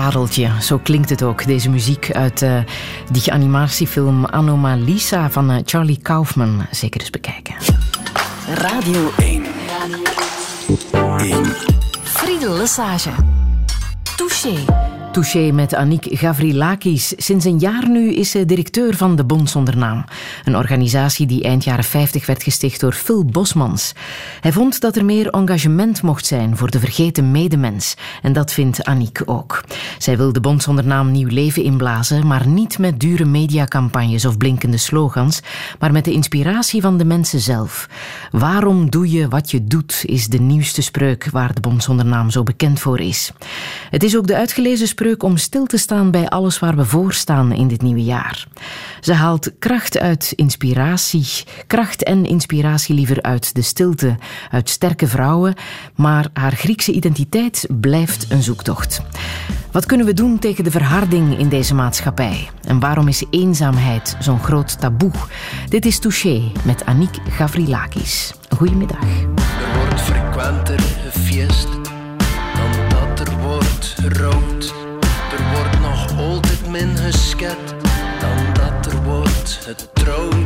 Pareltje, zo klinkt het ook. Deze muziek uit eh, die animatiefilm Anomalisa van eh, Charlie Kaufman. Zeker eens bekijken. Radio 1. Friedel Lesage. Touché. Touché met Annick Gavrilakis. Sinds een jaar nu is ze directeur van de Bond Zonder Naam. Een organisatie die eind jaren 50 werd gesticht door Phil Bosmans. Hij vond dat er meer engagement mocht zijn voor de vergeten medemens. En dat vindt Annick ook. Zij wil de Bond Zonder Naam nieuw leven inblazen, maar niet met dure mediacampagnes of blinkende slogans, maar met de inspiratie van de mensen zelf. Waarom doe je wat je doet, is de nieuwste spreuk waar de Bond Zonder Naam zo bekend voor is. Het is ook de uitgelezen spreuk om stil te staan bij alles waar we voor staan in dit nieuwe jaar. Ze haalt kracht uit inspiratie, kracht en inspiratie liever uit de stilte, uit sterke vrouwen, maar haar Griekse identiteit blijft een zoektocht. Wat kunnen we doen tegen de verharding in deze maatschappij? En waarom is eenzaamheid zo'n groot taboe? Dit is Touché met Annick Gavrilakis. Goedemiddag. Er wordt frequenter gefeest dan dat er wordt gerookt. Er wordt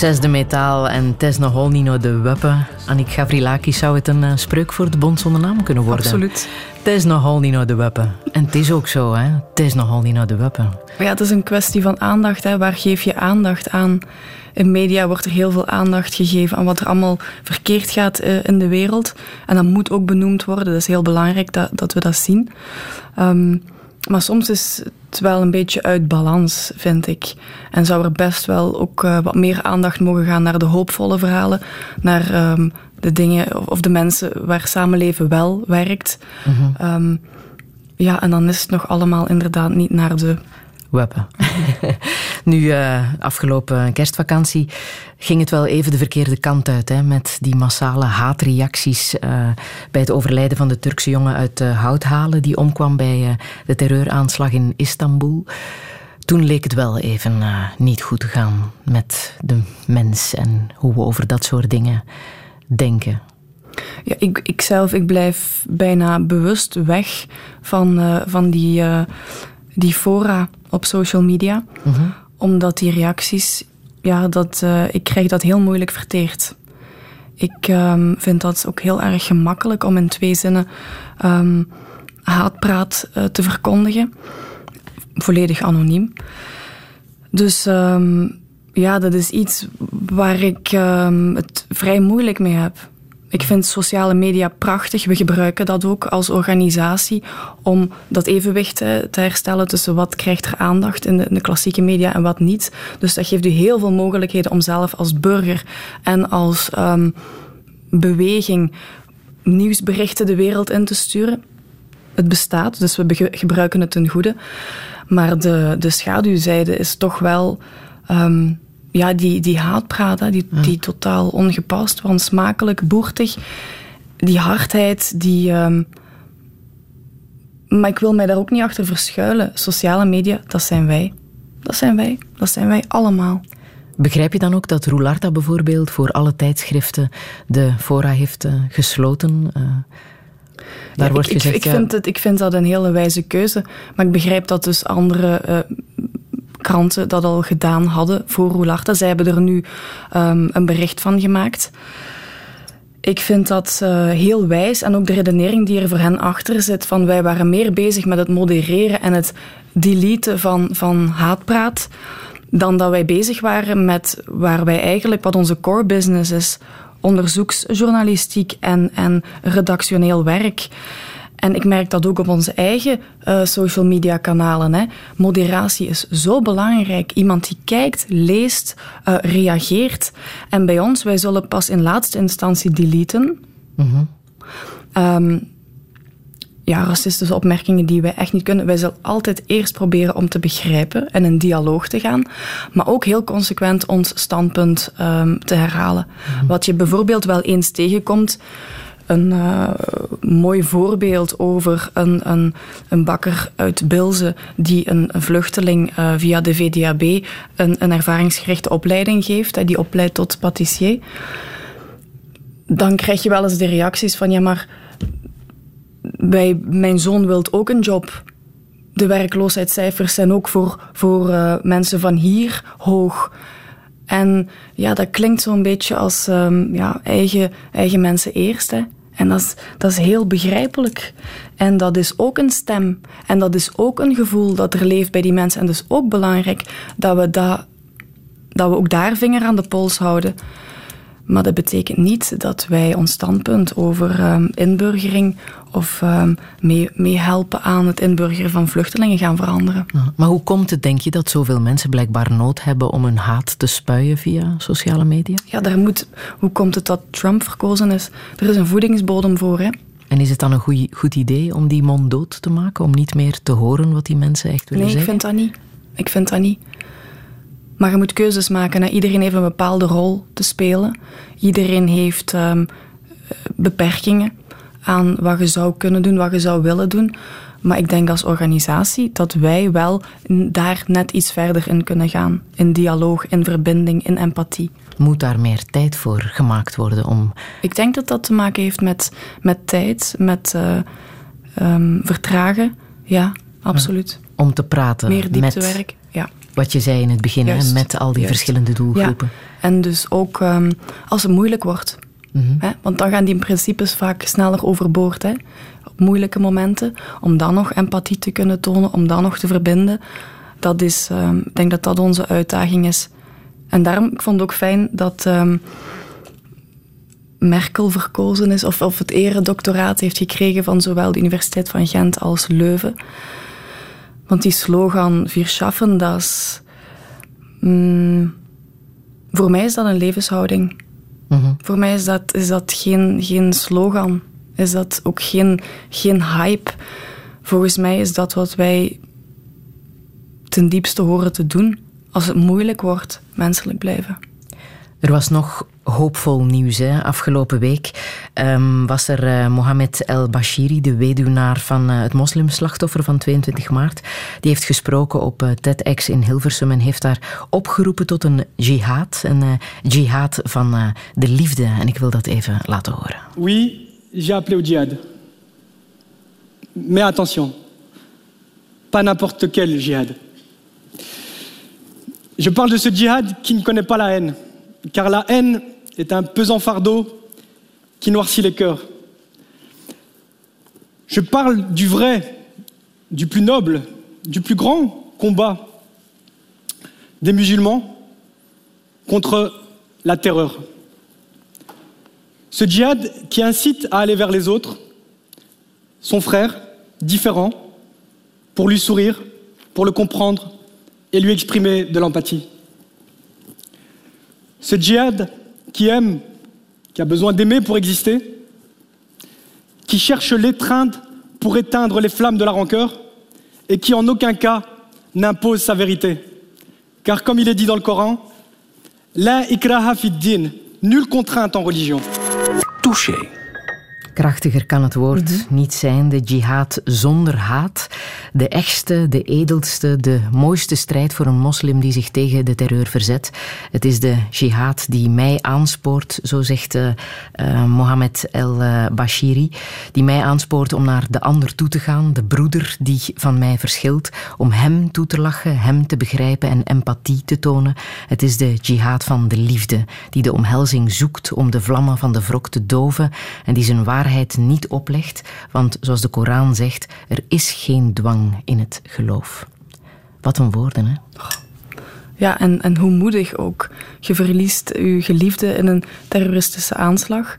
zesde metaal en niet naar de weppen. Annick Gavrilakis zou het een eh, spreuk voor de bond zonder naam kunnen worden. Absoluut. Niet naar de weppen. En het is ook zo, hè. Niet naar de weppen. Ja, het is een kwestie van aandacht. Hè. Waar geef je aandacht aan? In media wordt er heel veel aandacht gegeven aan wat er allemaal verkeerd gaat eh, in de wereld. En dat moet ook benoemd worden. Dat is heel belangrijk dat, dat we dat zien. Ehm, maar soms is het wel een beetje uit balans, vind ik. En zou er best wel ook eh, wat meer aandacht mogen gaan naar de hoopvolle verhalen. Naar ehm, de dingen of, de mensen waar samenleven wel werkt. Ehm, ja, en dan is het nog allemaal inderdaad niet naar de Weppen. nu, eh, afgelopen kerstvakantie ging het wel even de verkeerde kant uit. Hè, met die massale haatreacties eh, bij het overlijden van de Turkse jongen uit uh, Houthalen. Die omkwam bij de terreuraanslag in Istanbul. Toen leek het wel even eh, niet goed te gaan met de mens en hoe we over dat soort dingen denken. Ja, ik, ik zelf, ik blijf bijna bewust weg van, eh, van die, eh, die fora op social media. Omdat die reacties, ja, dat, ik krijg dat heel moeilijk verteerd. Ik ehm, vind dat ook heel erg gemakkelijk om in twee zinnen ehm, haatpraat te verkondigen. Volledig anoniem. Dus ehm, ja, dat is iets waar ik ehm, het vrij moeilijk mee heb. Ik vind sociale media prachtig. We gebruiken dat ook als organisatie om dat evenwicht te herstellen tussen wat krijgt er aandacht in de, in de klassieke media en wat niet. Dus dat geeft u heel veel mogelijkheden om zelf als burger en als ehm, beweging nieuwsberichten de wereld in te sturen. Het bestaat, dus we gebruiken het ten goede. Maar de, de schaduwzijde is toch wel ehm, ja, die, die haatpraat, hè, die, die totaal ongepast, wansmakelijk, boertig. Die hardheid, die. ehm, maar ik wil mij daar ook niet achter verschuilen. Sociale media, dat zijn wij. Dat zijn wij. Dat zijn wij allemaal. Begrijp je dan ook dat Roularta bijvoorbeeld voor alle tijdschriften de fora heeft eh, gesloten? Daar Ja, wordt ik, ik- gezegd, ik, ja, vind het, ik vind dat een hele wijze keuze. Maar ik begrijp dat dus andere eh, kranten dat al gedaan hadden voor Roularta. Zij hebben er nu ehm, een bericht van gemaakt. Ik vind dat eh, heel wijs en ook de redenering die er voor hen achter zit van wij waren meer bezig met het modereren en het deleten van, van haatpraat dan dat wij bezig waren met waar wij eigenlijk, wat onze core business is, onderzoeksjournalistiek en, en redactioneel werk. En ik merk dat ook op onze eigen eh, social media kanalen. Hè. Moderatie is zo belangrijk. Iemand die kijkt, leest, eh, reageert. En bij ons, wij zullen pas in laatste instantie deleten. Ehm, ja, racistische opmerkingen die wij echt niet kunnen. Wij zullen altijd eerst proberen om te begrijpen en in dialoog te gaan, maar ook heel consequent ons standpunt ehm, te herhalen. Wat je bijvoorbeeld wel eens tegenkomt, een eh, mooi voorbeeld over een, een, een bakker uit Bilze die een vluchteling eh, via de VDAB een, een ervaringsgerichte opleiding geeft, die opleidt tot patissier. Dan krijg je wel eens de reacties van ja, maar wij, mijn zoon wil ook een job. De werkloosheidscijfers zijn ook voor, voor eh, mensen van hier hoog. En ja, dat klinkt zo'n beetje als ehm, ja, eigen, eigen mensen eerst. Hè. En dat is, dat is heel begrijpelijk. En dat is ook een stem. En dat is ook een gevoel dat er leeft bij die mensen. En is ook belangrijk dat we, dat, dat we ook daar vinger aan de pols houden. Maar dat betekent niet dat wij ons standpunt over ehm, inburgering of mee- meehelpen aan het inburgeren van vluchtelingen gaan veranderen. Maar hoe komt het, denk je, dat zoveel mensen blijkbaar nood hebben om hun haat te spuien via sociale media? Ja, daar moet, hoe komt het dat Trump verkozen is? Er is een voedingsbodem voor. Hè? En is het dan een goeie- goed idee om die mond dood te maken? Om niet meer te horen wat die mensen echt willen Nee, ik zeggen? vind dat niet. Ik vind dat niet. Maar je moet keuzes maken. Hè. Iedereen heeft een bepaalde rol te spelen. Iedereen heeft ehm, eh, beperkingen aan wat je zou kunnen doen, wat je zou willen doen. Maar ik denk als organisatie dat wij wel daar net iets verder in kunnen gaan. In dialoog, in verbinding, in empathie. Moet daar meer tijd voor gemaakt worden om... Ik denk dat dat te maken heeft met, met tijd, met eh, ehm, vertragen. Ja, absoluut. om te praten Meer met dieptewerk. Ja. Wat je zei in het begin, hè, met al die juist. verschillende doelgroepen. Ja. En dus ook ehm, als het moeilijk wordt. Hè? Want dan gaan die principes vaak sneller overboord. Hè? Op moeilijke momenten. Om dan nog empathie te kunnen tonen, om dan nog te verbinden. Dat is, ehm, ik denk dat dat onze uitdaging is. En daarom, ik vond het ook fijn dat ehm, Merkel verkozen is, of, of het eredoctoraat heeft gekregen van zowel de Universiteit van Gent als Leuven. Want die slogan, Wir schaffen das, mm, voor mij is dat een levenshouding. Mhm. Voor mij is dat, is dat geen, geen slogan. Is dat ook geen, geen hype. Volgens mij is dat wat wij ten diepste horen te doen. Als het moeilijk wordt, menselijk blijven. Er was nog hoopvol nieuws. Hè. Afgelopen week ehm, was er eh, Mohamed El Bashiri, de weduwnaar van eh, het moslimslachtoffer van 22 maart. Die heeft gesproken op eh, TEDx in Hilversum en heeft daar opgeroepen tot een jihad. Een jihad van de liefde. En ik wil dat even laten horen. Oui, j'ai appelé au djihad. Mais attention, pas n'importe quel djihad. Je parle de ce djihad qui ne connaît pas la haine, car la haine est un pesant fardeau qui noircit les cœurs. Je parle du vrai, du plus noble, du plus grand combat des musulmans contre la terreur. Ce djihad qui incite à aller vers les autres, son frère, différent, pour lui sourire, pour le comprendre et lui exprimer de l'empathie. Ce djihad qui aime, qui a besoin d'aimer pour exister, qui cherche l'étreinte pour éteindre les flammes de la rancœur et qui en aucun cas n'impose sa vérité. Car comme il est dit dans le Coran, La nulle contrainte en religion. Touché. Krachtiger kan het woord niet zijn. De jihad zonder haat. De echtste, de edelste, de mooiste strijd voor een moslim die zich tegen de terreur verzet. Het is de jihad die mij aanspoort, zo zegt eh, eh, Mohammed El eh, Bashiri. Die mij aanspoort om naar de ander toe te gaan, de broeder die van mij verschilt. Om hem toe te lachen, hem te begrijpen en empathie te tonen. Het is de jihad van de liefde, die de omhelzing zoekt om de vlammen van de wrok te doven en die zijn waarheid niet oplegt, want zoals de Koran zegt, er is geen dwang in het geloof. Wat een woorden, hè? Ja, en, en hoe moedig ook. Je verliest je geliefde in een terroristische aanslag.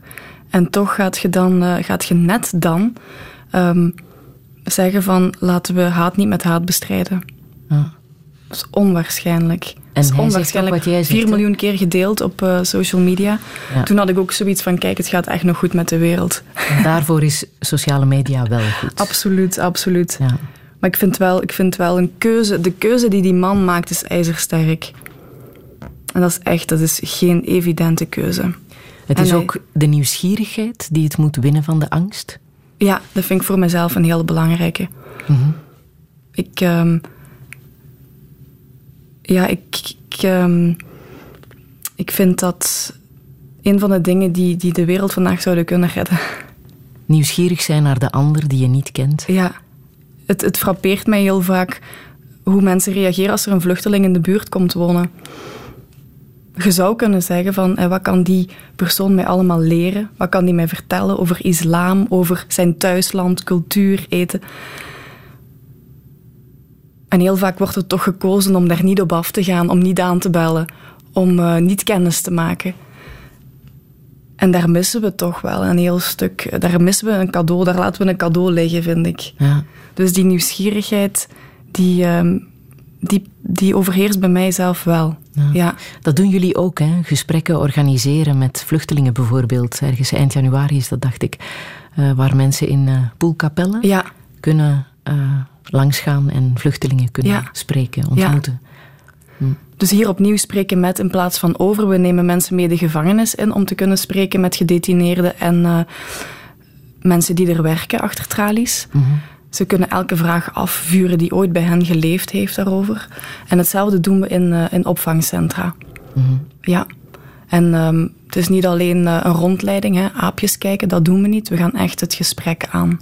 En toch gaat je, dan, eh, gaat je net dan ehm, zeggen van laten we haat niet met haat bestrijden. Ja. Dat is onwaarschijnlijk. En dat is onwaarschijnlijk. wat jij zegt, 4 hè? miljoen keer gedeeld op eh, social media. Ja. Toen had ik ook zoiets van, kijk, het gaat echt nog goed met de wereld. En daarvoor is sociale media wel goed. Absoluut, absoluut. Ja. Maar ik vind wel, ik vind wel een keuze. De keuze die die man maakt is ijzersterk. En dat is echt, dat is geen evidente keuze. Het En is hij- ook de nieuwsgierigheid die het moet winnen van de angst. Ja, dat vind ik voor mezelf een heel belangrijke. Ik, ehm, ja, ik, ik, ehm, ik vind dat een van de dingen die, die de wereld vandaag zouden kunnen redden. Nieuwsgierig zijn naar de ander die je niet kent. Ja, het, het frappeert mij heel vaak hoe mensen reageren als er een vluchteling in de buurt komt wonen. Je zou kunnen zeggen van, eh, wat kan die persoon mij allemaal leren? Wat kan die mij vertellen over islam, over zijn thuisland, cultuur, eten? En heel vaak wordt er toch gekozen om daar niet op af te gaan, om niet aan te bellen, om eh, niet kennis te maken. En daar missen we toch wel een heel stuk. Daar missen we een cadeau, daar laten we een cadeau liggen, vind ik. Ja. Dus die nieuwsgierigheid, die, ehm, die, die overheerst bij mij zelf wel. Ja. Dat doen jullie ook, hè? gesprekken organiseren met vluchtelingen bijvoorbeeld. Ergens eind januari is dat, dacht ik. eh, waar mensen in eh Poelkapelle Ja. kunnen eh, langsgaan en vluchtelingen kunnen Ja. spreken, ontmoeten. Dus hier opnieuw spreken met in plaats van over. We nemen mensen mee de gevangenis in om te kunnen spreken met gedetineerden en eh, mensen die er werken achter tralies. Ze kunnen elke vraag afvuren die ooit bij hen geleefd heeft daarover. En hetzelfde doen we in, eh, in opvangcentra. Ja. En ehm, het is niet alleen eh, een rondleiding, hè, aapjes kijken, dat doen we niet. We gaan echt het gesprek aan.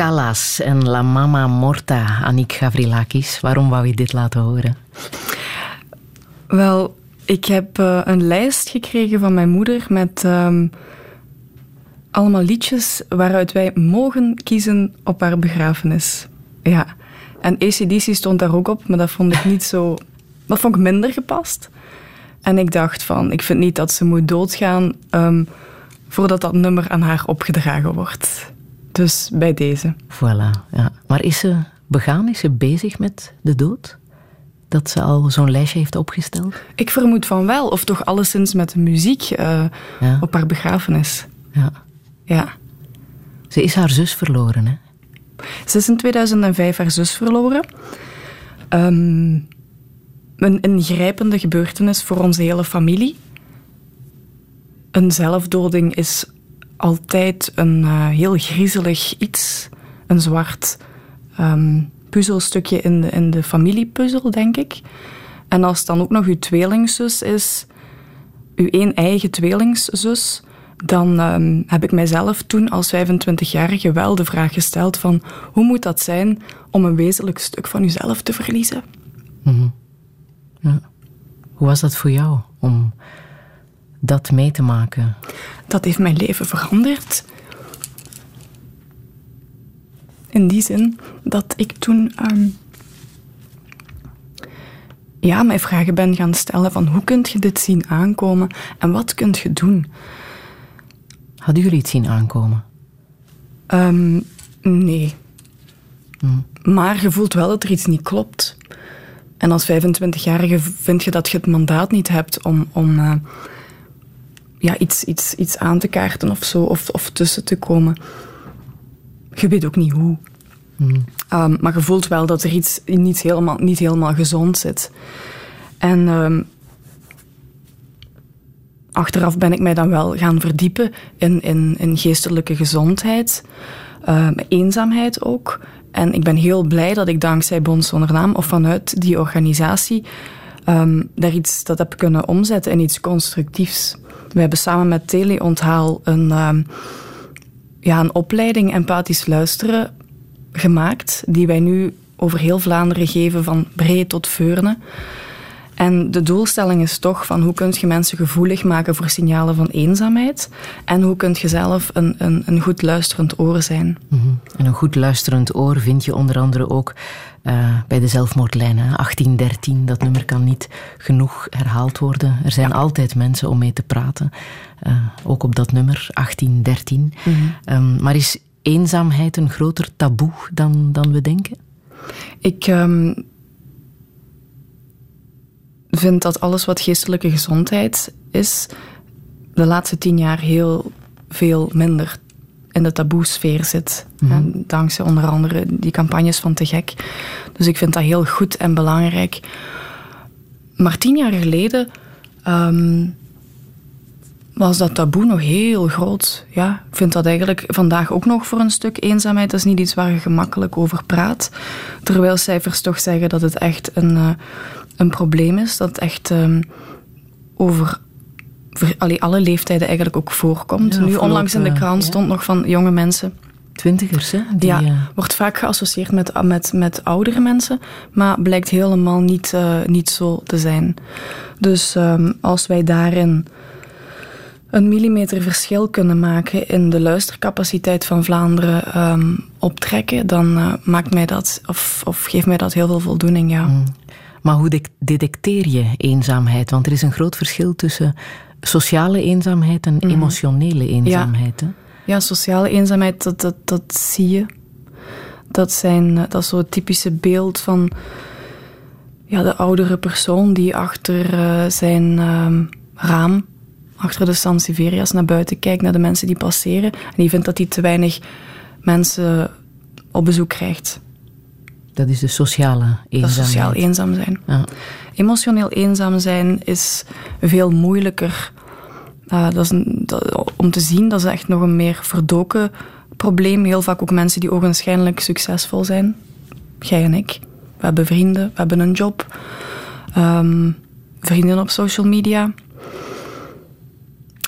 Callas en La Mama Morta, Annick Gavrilakis. Waarom wou je dit laten horen? Wel, ik heb eh, een lijst gekregen van mijn moeder met ehm, allemaal liedjes waaruit wij mogen kiezen op haar begrafenis. Ja. En ACDC stond daar ook op, maar dat vond ik niet zo... Dat vond ik minder gepast. En ik dacht van, ik vind niet dat ze moet doodgaan ehm, voordat dat nummer aan haar opgedragen wordt. Dus bij deze. Voilà, ja. Maar is ze begaan? Is ze bezig met de dood? Dat ze al zo'n lijstje heeft opgesteld? Ik vermoed van wel, of toch alleszins met de muziek eh, Ja. op haar begrafenis. Ja. Ja. Ze is haar zus verloren, hè? Ze is in 2005 haar zus verloren. Ehm, een ingrijpende gebeurtenis voor onze hele familie. Een zelfdoding is altijd een eh, heel griezelig iets. Een zwart ehm, puzzelstukje in de, in de familiepuzzel, denk ik. En als dan ook nog uw tweelingzus is, uw één eigen tweelingzus, dan ehm, heb ik mijzelf toen als 25-jarige wel de vraag gesteld van hoe moet dat zijn om een wezenlijk stuk van uzelf te verliezen? Mhm. Ja. Hoe was dat voor jou om dat mee te maken? Dat heeft mijn leven veranderd. In die zin dat ik toen ehm, ja, mij vragen ben gaan stellen van hoe kunt je dit zien aankomen en wat kunt je doen? Hadden jullie het zien aankomen? Ehm, nee. Maar je voelt wel dat er iets niet klopt. En als 25-jarige vind je dat je het mandaat niet hebt om, om eh, ja, iets, iets, iets aan te kaarten of zo, of, of tussen te komen. Je weet ook niet hoe. Ehm, maar je voelt wel dat er iets niet helemaal, niet helemaal gezond zit. En ehm, achteraf ben ik mij dan wel gaan verdiepen in, in, in geestelijke gezondheid, ehm, eenzaamheid ook. En ik ben heel blij dat ik dankzij Bond Zonder Naam of vanuit die organisatie daar iets dat heb kunnen omzetten in iets constructiefs. We hebben samen met Teleonthaal een, ehm, ja, een opleiding empathisch luisteren gemaakt, die wij nu over heel Vlaanderen geven, van Bree tot Veurne. En de doelstelling is toch van hoe kun je mensen gevoelig maken voor signalen van eenzaamheid en hoe kun je zelf een, een, een goed luisterend oor zijn. Mhm. En een goed luisterend oor vind je onder andere ook eh, bij de zelfmoordlijn. hè. 1813, dat nummer kan niet genoeg herhaald worden. Er zijn altijd mensen om mee te praten. Eh, ook op dat nummer, 1813. Mhm. Ehm, maar is eenzaamheid een groter taboe dan, dan we denken? Ik ehm, vind dat alles wat geestelijke gezondheid is, de laatste tien jaar heel veel minder in de taboesfeer zit. Mhm. En dankzij onder andere die campagnes van Te Gek. Dus ik vind dat heel goed en belangrijk. Maar tien jaar geleden ehm, was dat taboe nog heel groot. Ja, ik vind dat eigenlijk vandaag ook nog voor een stuk eenzaamheid. Dat is niet iets waar je gemakkelijk over praat. Terwijl cijfers toch zeggen dat het echt een, eh, een probleem is. Dat echt ehm, over ver- allee, alle leeftijden eigenlijk ook voorkomt. Ja, nu onlangs in de krant ja. stond nog van jonge mensen. Twintigers, hè? Die, ja, eh, wordt vaak geassocieerd met, met, met oudere mensen, maar blijkt helemaal niet, eh, niet zo te zijn. Dus ehm, als wij daarin een millimeter verschil kunnen maken in de luistercapaciteit van Vlaanderen ehm, optrekken, dan eh, maakt mij dat, of, of geeft mij dat heel veel voldoening, ja. Mm. Maar hoe de- detecteer je eenzaamheid? Want er is een groot verschil tussen sociale eenzaamheid en emotionele eenzaamheid. Hè? Ja, sociale eenzaamheid, dat, dat, dat zie je. Dat, zijn, eh, dat is zo het typische beeld van ja, de oudere persoon die achter eh, zijn ehm, raam, achter de Sanseverias, naar buiten kijkt, naar de mensen die passeren. En die vindt dat hij te weinig mensen op bezoek krijgt. Dat is de sociale Dat eenzaamheid. sociaal eenzaam zijn. Ja. Emotioneel eenzaam zijn is veel moeilijker Uh, dat is een, dat- om te zien. Dat is echt nog een meer verdoken probleem. Heel vaak ook mensen die ogenschijnlijk succesvol zijn. Jij en ik. We hebben vrienden, we hebben een job. Ehm, vrienden op social media.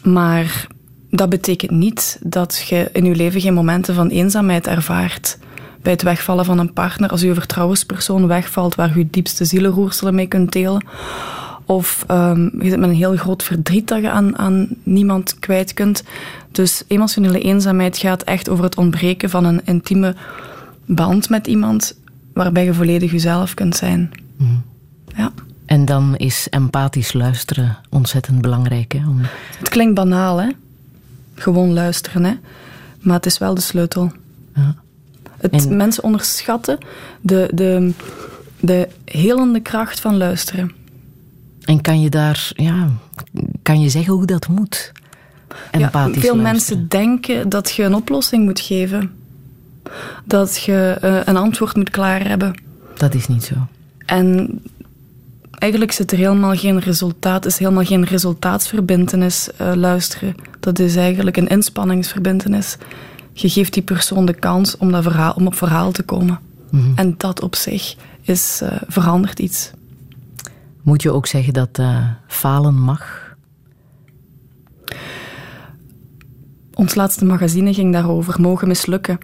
Maar dat betekent niet dat je in je leven geen momenten van eenzaamheid ervaart. Bij het wegvallen van een partner, als je vertrouwenspersoon wegvalt waar je diepste zielenroerselen mee kunt delen. Of ehm, je zit met een heel groot verdriet dat je aan, aan niemand kwijt kunt. Dus emotionele eenzaamheid gaat echt over het ontbreken van een intieme band met iemand waarbij je volledig jezelf kunt zijn. Ja. En dan is empathisch luisteren ontzettend belangrijk. Hè? Om... Het klinkt banaal, hè? Gewoon luisteren, hè? Maar het is wel de sleutel. Ja. Het, En- Mensen onderschatten de, de, de helende kracht van luisteren. En kan je daar, ja, kan je zeggen hoe dat moet? Empathisch ja, veel luisteren. mensen denken dat je een oplossing moet geven. Dat je eh, een antwoord moet klaar hebben. Dat is niet zo. En eigenlijk zit er helemaal geen resultaat, is helemaal geen resultaatsverbintenis eh, luisteren. Dat is eigenlijk een inspanningsverbintenis. Je geeft die persoon de kans om, dat verhaal, om op verhaal te komen. Mhm. En dat op zich is, eh, verandert iets. Moet je ook zeggen dat eh, falen mag? Ons laatste magazine ging daarover, mogen mislukken.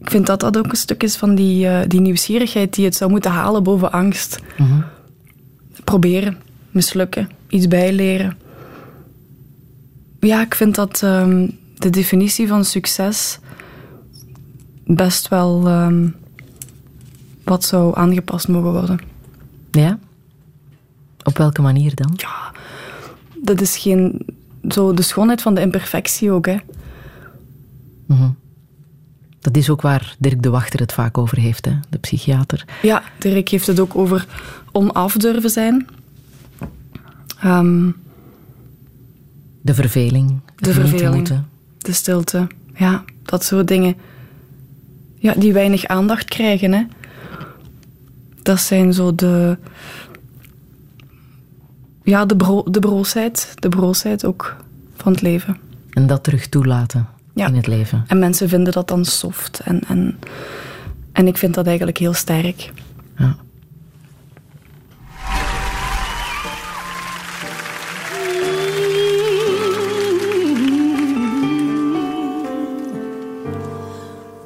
Ik vind dat dat ook een stuk is van die, eh, die nieuwsgierigheid die het zou moeten halen boven angst. Mhm. Proberen, mislukken, iets bijleren. Ja, ik vind dat ehm, de definitie van succes best wel ehm, wat zou aangepast mogen worden. Ja? Op welke manier dan? Ja, dat is geen... Zo de schoonheid van de imperfectie ook, hè. Mhm. Dat is ook waar Dirk de Wachter het vaak over heeft, hè? de psychiater. Ja, Dirk heeft het ook over onaf durven zijn. Ehm, De verveling. de verveling, moeten. De stilte. Ja, dat soort dingen. Ja, die weinig aandacht krijgen, hè. Dat zijn zo de... Ja, de, bro de broosheid. De broosheid ook van het leven. En dat terug toelaten Ja. in het leven. En mensen vinden dat dan soft. En, en, en ik vind dat eigenlijk heel sterk. Ja.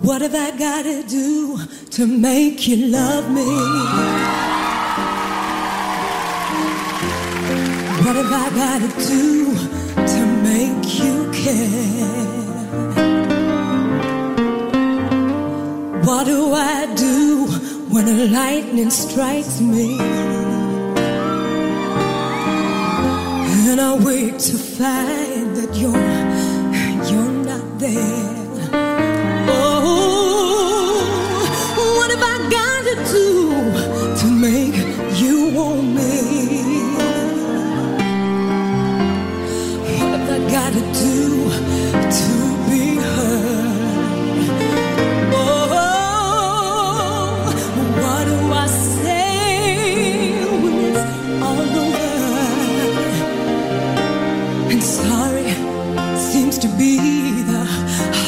What have I got to do to make you love me? What have I got to do to make you care? What do I do when a lightning strikes me? And I wake to find that you're you want me? What have I got to do to be heard? Oh, what do I say when it's all over? And sorry seems to be the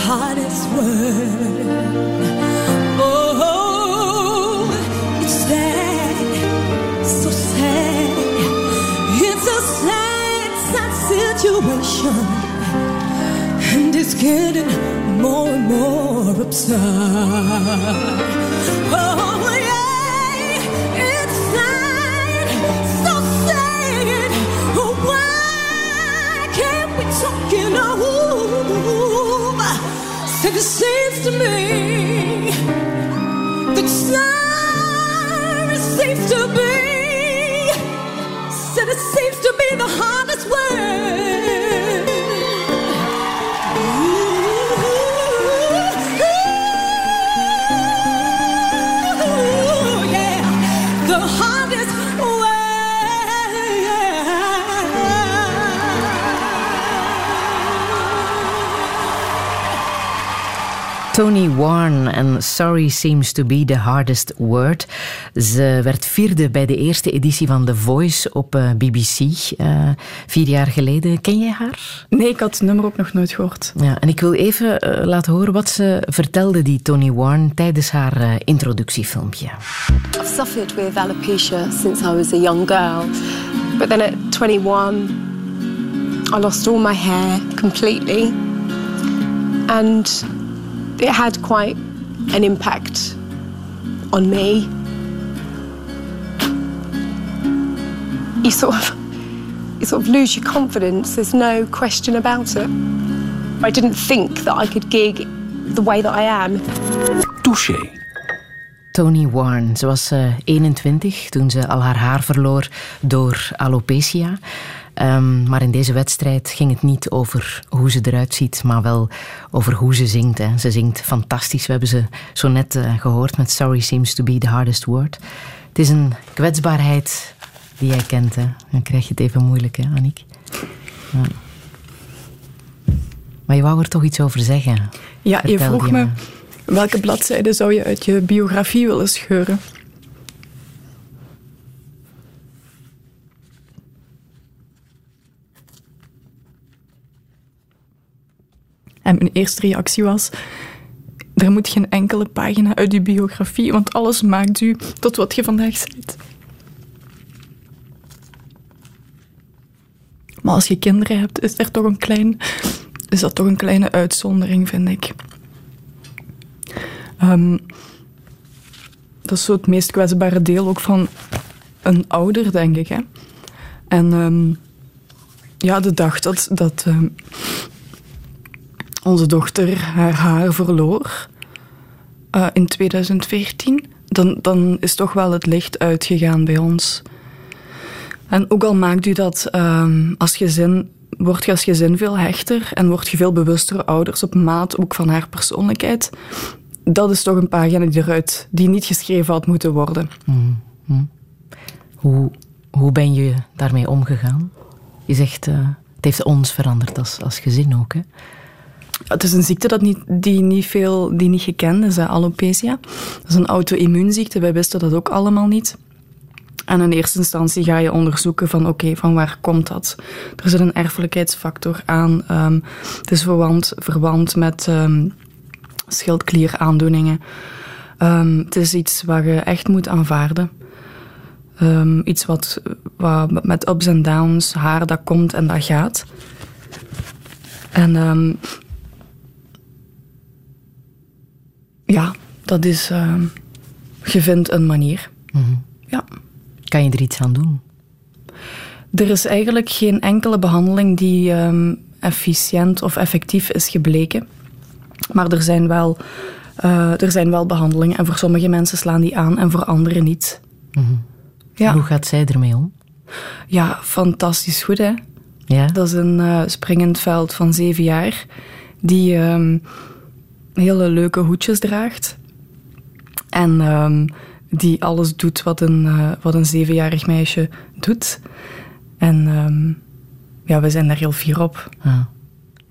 hardest word. Getting more and more absurd. Oh, yeah, it's sad, so sad. Why can't we talk in a room? Said it seems to me that sorry seems to be, said it seems to be the hardest Tony Warren en Sorry Seems to be the Hardest Word. Ze werd vierde bij de eerste editie van The Voice op eh, BBC, eh, vier jaar geleden. Ken jij haar? Nee, ik had het nummer ook nog nooit gehoord. Ja, en ik wil even eh, laten horen wat ze vertelde, die Tony Warren, tijdens haar introductiefilmpje. I've suffered with alopecia since I was a young girl. But then at 21, I lost all my hair completely. And it had quite an impact on me. You sort of you sort of lose your confidence. There's no question about it. I didn't think that I could gig the way that I am. Touché. Tony Warren. Ze was uh, 21 toen ze al haar haar verloor door alopecia. Um, maar in deze wedstrijd ging het niet over hoe ze eruit ziet, maar wel over hoe ze zingt. Hè. Ze zingt fantastisch. We hebben ze zo net uh, gehoord met Sorry Seems to be the hardest word. Het is een kwetsbaarheid die jij kent. Hè. Dan krijg je het even moeilijk, hè, Annick? Ja. Maar je wou er toch iets over zeggen? Ja, je vroeg me, welke bladzijde zou je uit je biografie willen scheuren? En mijn eerste reactie was: er moet geen enkele pagina uit uw biografie, want alles maakt u tot wat je vandaag bent. Maar als je kinderen hebt, is, er toch een klein, is dat toch een kleine uitzondering, vind ik. Um, dat is zo het meest kwetsbare deel ook van een ouder, denk ik. Hè? En um, ja, de dag dat, dat um, onze dochter haar haar verloor uh, in 2014, dan, dan is toch wel het licht uitgegaan bij ons. En ook al maakt u dat um, als gezin, wordt je als gezin veel hechter en word je veel bewuster ouders op maat ook van haar persoonlijkheid. Dat is toch een pagina die eruit, die niet geschreven had moeten worden. Mm -hmm. Hoe, hoe ben je daarmee omgegaan? Je zegt, uh, het heeft ons veranderd als, als gezin ook, hè? Het is een ziekte dat niet, die, niet veel, die niet gekend is, alopecia. Dat is een auto-immuunziekte, wij wisten dat ook allemaal niet. En in eerste instantie ga je onderzoeken van oké, van waar komt dat? Er zit een erfelijkheidsfactor aan. Um, het is verwant, verwant met um, schildklieraandoeningen. Um, het is iets wat je echt moet aanvaarden. iets wat, wat met ups en downs, haar dat komt en dat gaat. En ja, dat is... je vindt een manier. Mm -hmm. Ja. Kan je er iets aan doen? Er is eigenlijk geen enkele behandeling die um, efficiënt of effectief is gebleken. Maar er zijn, wel, uh, er zijn wel behandelingen en voor sommige mensen slaan die aan en voor anderen niet. Mm -hmm. ja. Hoe gaat zij ermee om? Ja, fantastisch goed hè. Ja? Dat is een uh, springend veld van zeven jaar die um, hele leuke hoedjes draagt. En um, die alles doet wat een, uh, wat een zevenjarig meisje doet. En um, ja, we zijn daar heel fier op. Ja.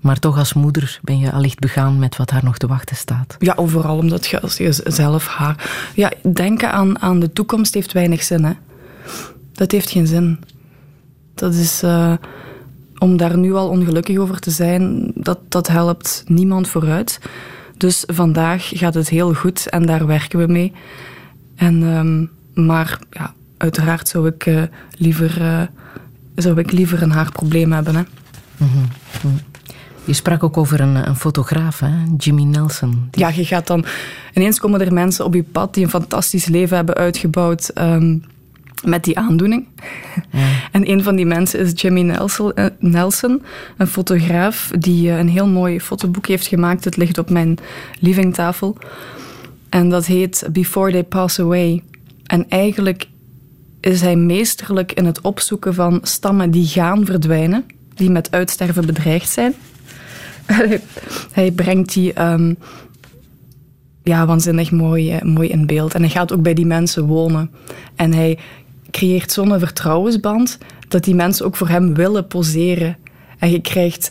Maar toch als moeder ben je allicht begaan met wat haar nog te wachten staat. Ja, overal omdat je als je zelf haar... Ja, denken aan, aan de toekomst heeft weinig zin, hè. Dat heeft geen zin. Dat is... Uh, om daar nu al ongelukkig over te zijn, dat, dat helpt niemand vooruit. Dus vandaag gaat het heel goed en daar werken we mee. En, um, maar ja, uiteraard zou ik, uh, liever, uh, zou ik liever een haarprobleem hebben. Hè. Mm -hmm. Je sprak ook over een, een fotograaf, hè? Jimmy Nelson. Die... Ja, je gaat dan... Ineens komen er mensen op je pad die een fantastisch leven hebben uitgebouwd um, met die aandoening. Ja. En een van die mensen is Jimmy Nelson, Nelson een fotograaf die een heel mooi fotoboek heeft gemaakt. Het ligt op mijn livingtafel. En dat heet Before They Pass Away. En eigenlijk is hij meesterlijk in het opzoeken van stammen die gaan verdwijnen, die met uitsterven bedreigd zijn. hij brengt die um, ja, waanzinnig mooi, mooi in beeld. En hij gaat ook bij die mensen wonen. En hij creëert zo'n vertrouwensband dat die mensen ook voor hem willen poseren. En je krijgt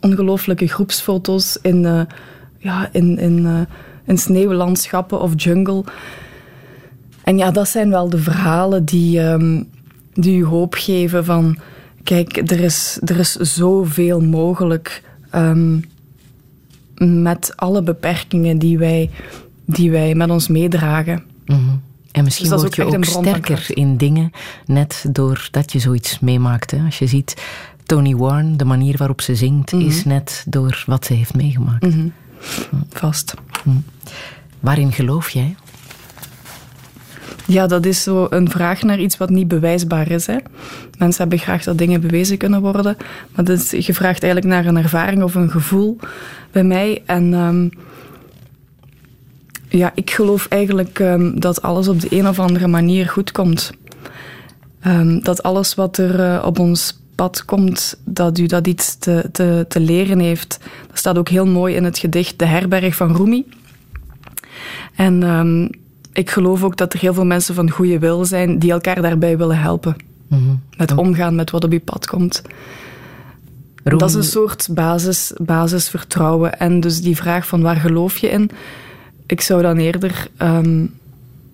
ongelooflijke groepsfoto's in, uh, ja, in, in uh, in sneeuwlandschappen of jungle. En ja, dat zijn wel de verhalen die, um, die u hoop geven van... Kijk, er is, er is zoveel mogelijk um, met alle beperkingen die wij, die wij met ons meedragen. Mm. En misschien dus word je ook, sterker in dingen, net doordat je zoiets meemaakt. Hè? Als je ziet Tony Warren, de manier waarop ze zingt, is net door wat ze heeft meegemaakt. Mhm. Vast. Hm. Waarin geloof jij? Ja, dat is zo een vraag naar iets wat niet bewijsbaar is. Hè. Mensen hebben graag dat dingen bewezen kunnen worden. Maar dat is, je vraagt eigenlijk naar een ervaring of een gevoel bij mij. En ehm, ja, ik geloof eigenlijk ehm, dat alles op de een of andere manier goed komt. Ehm, dat alles wat er eh, op ons pad komt, dat u dat iets te, te, te leren heeft. Dat staat ook heel mooi in het gedicht De Herberg van Rumi. En ehm, ik geloof ook dat er heel veel mensen van goede wil zijn die elkaar daarbij willen helpen. Met omgaan met wat op je pad komt. Rumi- Dat is een soort basis, basisvertrouwen. En dus die vraag van waar geloof je in? Ik zou dan eerder ehm,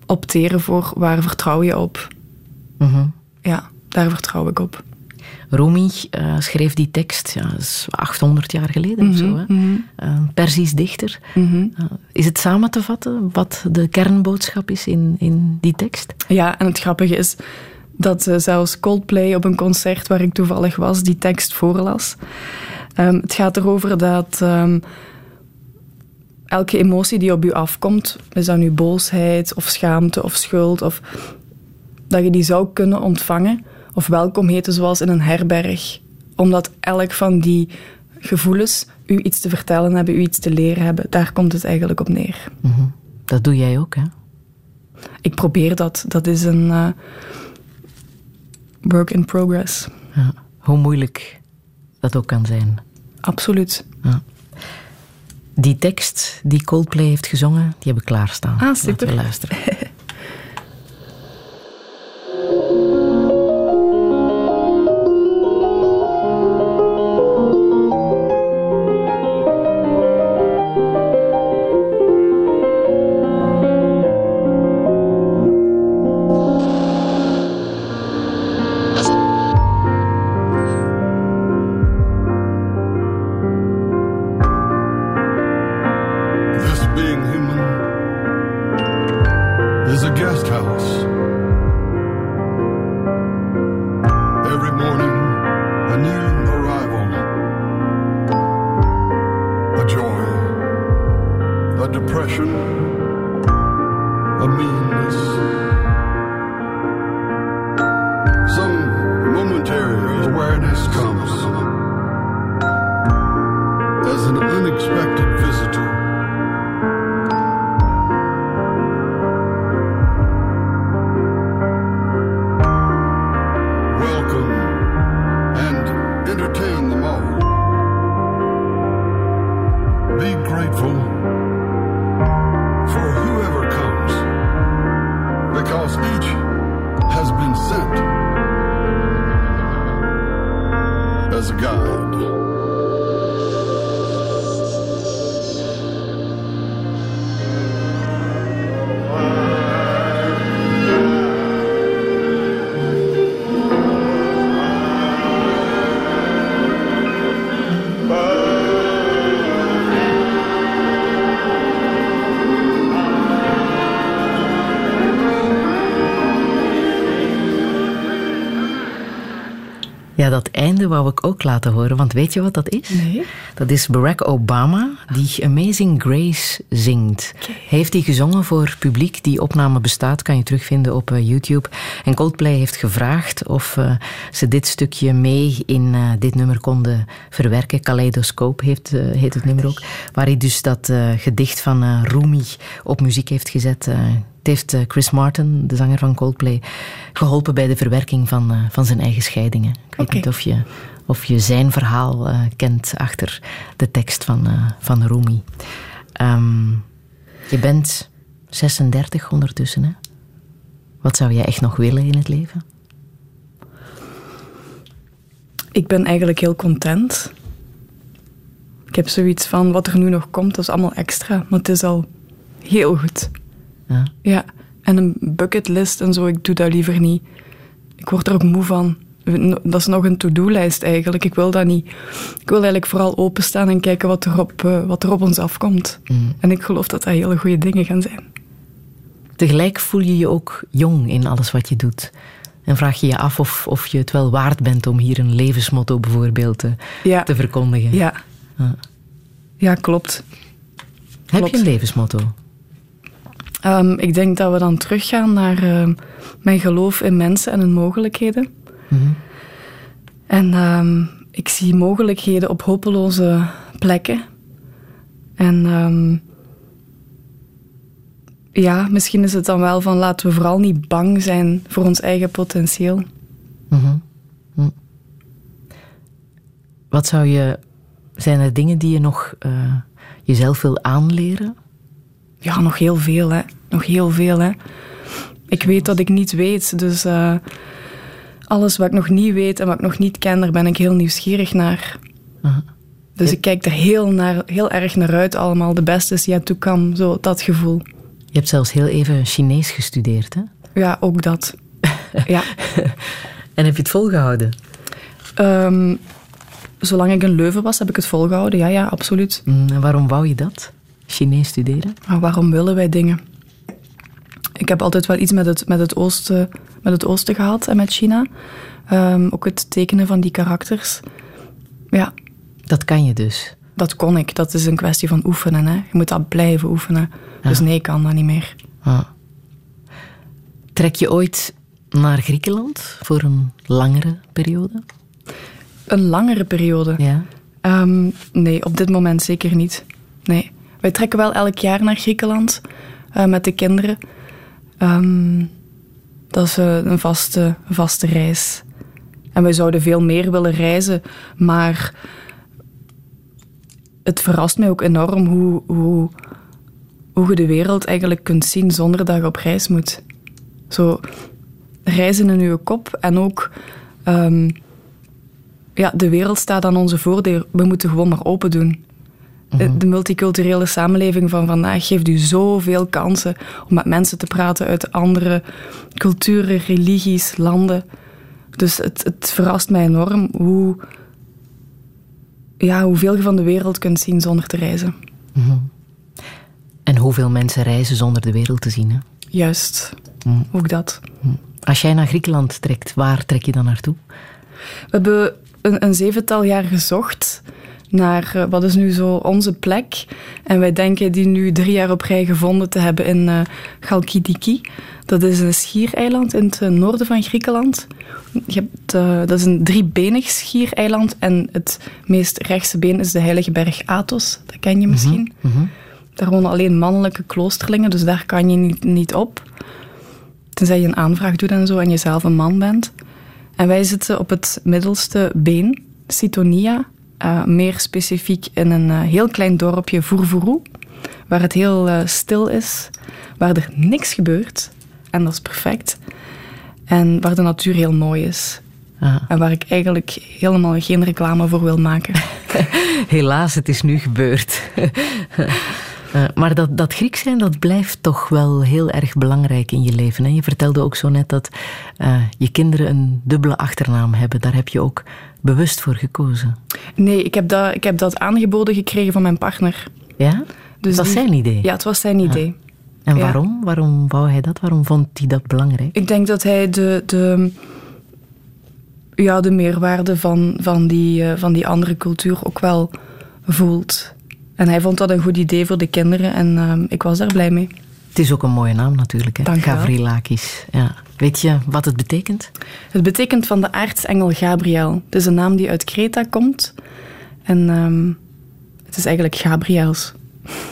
opteren voor waar vertrouw je op? Mhm. Ja, daar vertrouw ik op. Rumi eh, schreef die tekst, ja, dat is 800 jaar geleden of zo. Hè? mhm. Eh, Persisch dichter. Mhm. Eh, is het samen te vatten wat de kernboodschap is in, in die tekst? Ja, en het grappige is dat eh, zelfs Coldplay op een concert waar ik toevallig was, die tekst voorlas. Ehm, het gaat erover dat ehm, elke emotie die op u afkomt, is dat nu boosheid of schaamte of schuld, of dat je die zou kunnen ontvangen of welkom heten zoals in een herberg. Omdat elk van die gevoelens u iets te vertellen hebben, u iets te leren hebben. Daar komt het eigenlijk op neer. Mhm. Dat doe jij ook, hè? Ik probeer dat. Dat is een eh, work in progress. Ja. Hoe moeilijk dat ook kan zijn. Absoluut. Ja. Die tekst die Coldplay heeft gezongen, die heb ik klaarstaan. Ah, super. Laten we luisteren. Wou ik ook laten horen, want weet je wat dat is? Nee. Dat is Barack Obama die Amazing Grace zingt. Hij heeft die gezongen voor publiek. Die opname bestaat, kan je terugvinden op eh, YouTube. En Coldplay heeft gevraagd of eh, ze dit stukje mee in eh, dit nummer konden verwerken. Kaleidoscope heeft, heet het nummer ook. Waar hij dus dat gedicht van Rumi op muziek heeft gezet. Het heeft Chris Martin, de zanger van Coldplay, geholpen bij de verwerking van, eh, van zijn eigen scheidingen. Ik weet niet of je, of je zijn verhaal eh, kent achter de tekst van, eh, van Rumi. Ehm, je bent 36 ondertussen, hè? Wat zou jij echt nog willen in het leven? Ik ben eigenlijk heel content. Ik heb zoiets van, wat er nu nog komt, dat is allemaal extra. Maar het is al heel goed. Ja. Ja, en een bucketlist en zo, ik doe dat liever niet. Ik word er ook moe van. Dat is nog een to-do-lijst eigenlijk. Ik wil dat niet. Ik wil eigenlijk vooral openstaan en kijken wat er op, eh, wat er op ons afkomt. En ik geloof dat dat hele goede dingen gaan zijn. Tegelijk voel je je ook jong in alles wat je doet. En vraag je je af of, of je het wel waard bent om hier een levensmotto bijvoorbeeld te, Ja. te verkondigen. Ja. Ja. Ja, klopt. Heb Klopt. je een levensmotto? Ehm, ik denk dat we dan teruggaan naar ehm, mijn geloof in mensen en hun mogelijkheden. Mhm. En ehm, ik zie mogelijkheden op hopeloze plekken. En ja, misschien is het dan wel van laten we vooral niet bang zijn voor ons eigen potentieel. Mhm. Hm. Wat zou je... Zijn er dingen die je nog eh, jezelf wil aanleren? Ja, nog heel veel, hè. Nog heel veel, hè. Ik weet dat ik niet weet, dus eh, alles wat ik nog niet weet en wat ik nog niet ken, daar ben ik heel nieuwsgierig naar. Aha. Dus ik kijk er heel, naar, heel erg naar uit allemaal. De beste is yet to come, zo dat gevoel. Je hebt zelfs heel even Chinees gestudeerd, hè? Ja, ook dat. ja. En heb je het volgehouden? Ehm, zolang ik in Leuven was, heb ik het volgehouden. Ja, ja, absoluut. Mm, En waarom wou je dat? Chinees studeren? Maar waarom willen wij dingen? Ik heb altijd wel iets met het, met het, oosten, met het oosten gehad en met China. Ehm, ook het tekenen van die karakters. Ja. Dat kan je dus? Dat kon ik. Dat is een kwestie van oefenen. Hè. Je moet dat blijven oefenen. Dus nee, ik kan dat niet meer. Ah. Trek je ooit naar Griekenland voor een langere periode? Een langere periode? Ja. Ehm, nee, op dit moment zeker niet. Nee. Wij trekken wel elk jaar naar Griekenland eh, met de kinderen. Ehm, dat is eh, een vaste, vaste reis. En wij zouden veel meer willen reizen, maar het verrast mij ook enorm hoe, hoe, hoe je de wereld eigenlijk kunt zien zonder dat je op reis moet. Zo reizen in je kop en ook ehm, ja, de wereld staat aan onze voordeur. We moeten gewoon maar open doen. De- De multiculturele samenleving van vandaag geeft u zoveel kansen om met mensen te praten uit andere culturen, religies, landen. Dus het, het verrast mij enorm hoe, ja, hoeveel je van de wereld kunt zien zonder te reizen. Mhm. En hoeveel mensen reizen zonder de wereld te zien? Hè? Juist, Mm. ook dat. Als jij naar Griekenland trekt, waar trek je dan naartoe? We hebben een, een zevental jaar gezocht naar eh, wat is nu zo onze plek. En wij denken die nu drie jaar op rij gevonden te hebben in eh Chalkidiki. Dat is een schiereiland in het eh, noorden van Griekenland. Je hebt, dat is een driebenig schiereiland en het meest rechtse been is de heilige berg Athos. Dat ken je misschien. Mhm. Daar wonen alleen mannelijke kloosterlingen, dus daar kan je niet, niet op. Tenzij je een aanvraag doet en zo en je zelf een man bent. En wij zitten op het middelste been, Cytonia. Eh, meer specifiek in een eh, heel klein dorpje, Vourvourou. Waar het heel eh, stil is. Waar er niks gebeurt. En dat is perfect. En waar de natuur heel mooi is. Ah. En waar ik eigenlijk helemaal geen reclame voor wil maken. Helaas, het is nu gebeurd. Maar dat, dat Grieks zijn, dat blijft toch wel heel erg belangrijk in je leven. Hè? Je vertelde ook zo net dat je kinderen een dubbele achternaam hebben. Daar heb je ook bewust voor gekozen. Nee, ik heb dat, ik heb dat aangeboden gekregen van mijn partner. Ja? Dus dat was die- zijn idee? Ja, het was zijn idee. En Ja. waarom? Waarom wou hij dat? Waarom vond hij dat belangrijk? Ik denk dat hij de, de, ja, de meerwaarde van, van, die, eh, van die andere cultuur ook wel voelt. En hij vond dat een goed idee voor de kinderen en ehm, ik was daar blij mee. Het is ook een mooie naam natuurlijk, hè? Dank je wel. Gavrilakis. Ja. Weet je wat het betekent? Het betekent van de aartsengel Gabriel. Het is een naam die uit Kreta komt. En ehm, het is eigenlijk Gabriels.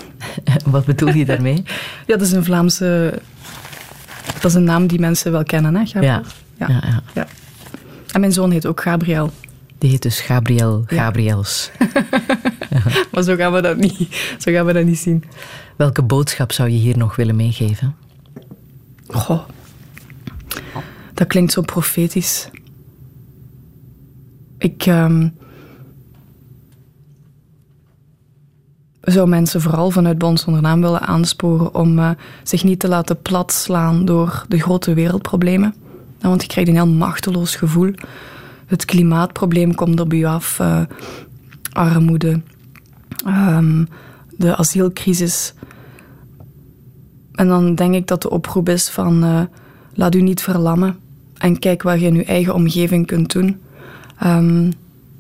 wat bedoel je daarmee? Ja, dat is een Vlaamse... Dat is een naam die mensen wel kennen, hè? Gabriel? Ja. Ja, ja. ja. En mijn zoon heet ook Gabriel. Die heet dus Gabriel Gabriels. Maar zo gaan we dat niet, zo gaan we dat niet zien. Welke boodschap zou je hier nog willen meegeven? Goh. Dat klinkt zo profetisch. Ik ehm, zou mensen vooral vanuit Bond zonder willen aansporen om eh, zich niet te laten platslaan door de grote wereldproblemen. Nou, want je krijgt een heel machteloos gevoel. Het klimaatprobleem komt op je af, eh, armoede, ehm, de asielcrisis. En dan denk ik dat de oproep is van eh, laat u niet verlammen en kijk wat je in je eigen omgeving kunt doen. Ehm,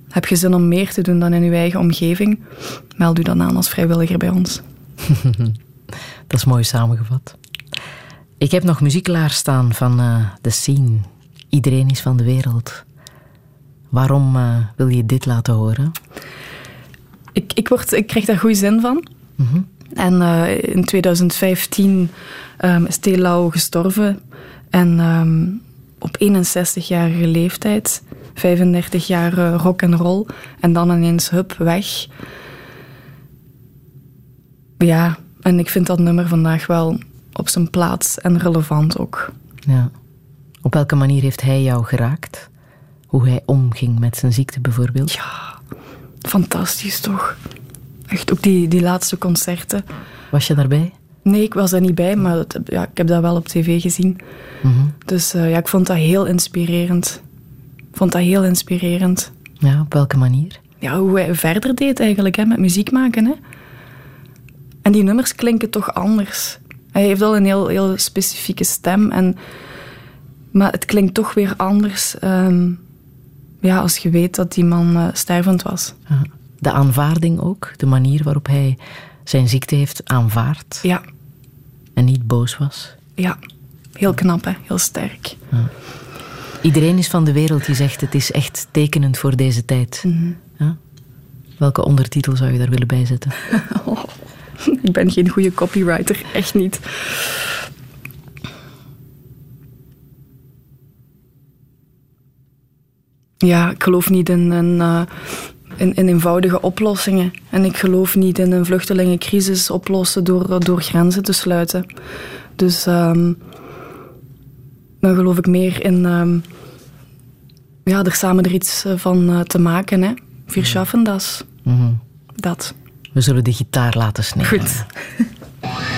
heb je zin om meer te doen dan in je eigen omgeving? Meld u dan aan als vrijwilliger bij ons. Dat is mooi samengevat. Ik heb nog muziek klaarstaan van uh, The Scene. Iedereen is van de wereld. Waarom uh, wil je dit laten horen? Ik, ik, word, ik krijg daar goede zin van. Mhm. En uh, in 2015 um, is Telau gestorven. En um, op 61-jarige leeftijd, 35 jaar uh, rock en roll. En dan ineens hup, weg. Ja, en ik vind dat nummer vandaag wel op zijn plaats en relevant ook. Ja. Op welke manier heeft hij jou geraakt? Hoe hij omging met zijn ziekte bijvoorbeeld? Ja, fantastisch toch? Echt ook die, die laatste concerten. Was je daarbij? Nee, ik was er niet bij, maar het, ja, ik heb dat wel op tv gezien. Mhm. Dus uh, ja, ik vond dat heel inspirerend. Ik vond dat heel inspirerend. Ja, op welke manier? Ja, hoe hij verder deed eigenlijk, hè, met muziek maken. Hè. En die nummers klinken toch anders. Hij heeft wel een heel, heel specifieke stem, en, maar het klinkt toch weer anders um, ja, als je weet dat die man uh, stervend was. De aanvaarding ook, de manier waarop hij zijn ziekte heeft aanvaard. Ja. En niet boos was. Ja, heel knap, hè? heel sterk. Ja. Iedereen is van de wereld die zegt het is echt tekenend voor deze tijd. Mm -hmm. ja? Welke ondertitel zou je daar willen bijzetten? oh, ik ben geen goede copywriter, echt niet. Ja, ik geloof niet in, in, uh, in, in, eenvoudige oplossingen. En ik geloof niet in een vluchtelingencrisis oplossen door, door grenzen te sluiten. Dus um, dan geloof ik meer in um, ja, er samen er iets van uh, te maken. Hè. Wir schaffen das. Mm -hmm. Dat. We zullen de gitaar laten snijden. Goed.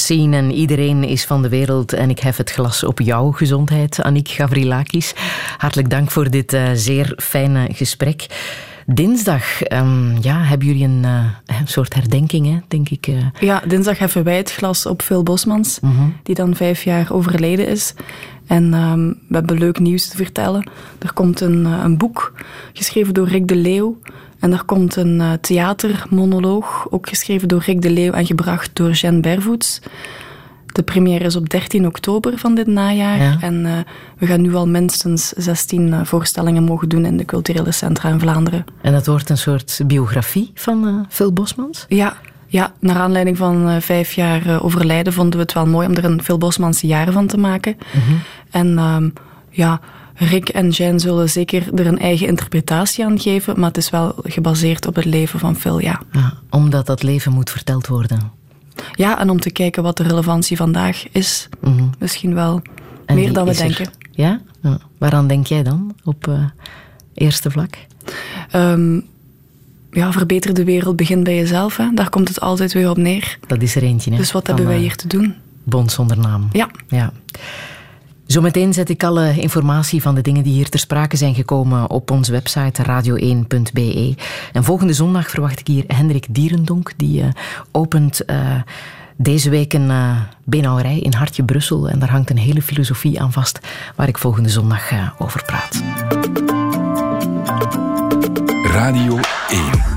scene en iedereen is van de wereld en ik hef het glas op jouw gezondheid, Annick Gavrilakis. Hartelijk dank voor dit uh, zeer fijne gesprek. Dinsdag um, ja, hebben jullie een, uh, een soort herdenking, hè, denk ik. Uh. Ja, dinsdag heffen wij het glas op Phil Bosmans, -hmm. die dan vijf jaar overleden is. En um, we hebben leuk nieuws te vertellen. Er komt een, een boek geschreven door Rick de Leeuw. En er komt een uh, theatermonoloog, ook geschreven door Rick de Leeuw en gebracht door Jeanne Bervoets. De première is op 13 oktober van dit najaar. Ja. En uh, we gaan nu al minstens 16 uh, voorstellingen mogen doen in de culturele centra in Vlaanderen. En dat wordt een soort biografie van Phil Bosmans? Ja, ja, naar aanleiding van vijf jaar overlijden vonden we het wel mooi om er een Phil Bosmans jaar van te maken. Mm -hmm. En um, ja, Rick en Jen zullen zeker er een eigen interpretatie aan geven, maar het is wel gebaseerd op het leven van Phil, ja. ja omdat dat leven moet verteld worden. Ja, en om te kijken wat de relevantie vandaag is. Mm -hmm. Misschien wel en meer dan we denken. Er. Ja? ja? Waaraan denk jij dan op uh, eerste vlak? Um, ja, verbeter de wereld, begin bij jezelf. Hè. Daar komt het altijd weer op neer. Dat is er eentje. Hè? Dus wat hebben wij hier te doen? Bond zonder naam. Ja. ja. Zometeen zet ik alle informatie van de dingen die hier ter sprake zijn gekomen op onze website radio1.be. En volgende zondag verwacht ik hier Hendrik Dierendonk, die uh, opent uh, deze week een uh, in Hartje Brussel. En daar hangt een hele filosofie aan vast, waar ik volgende zondag over praat. Radio 1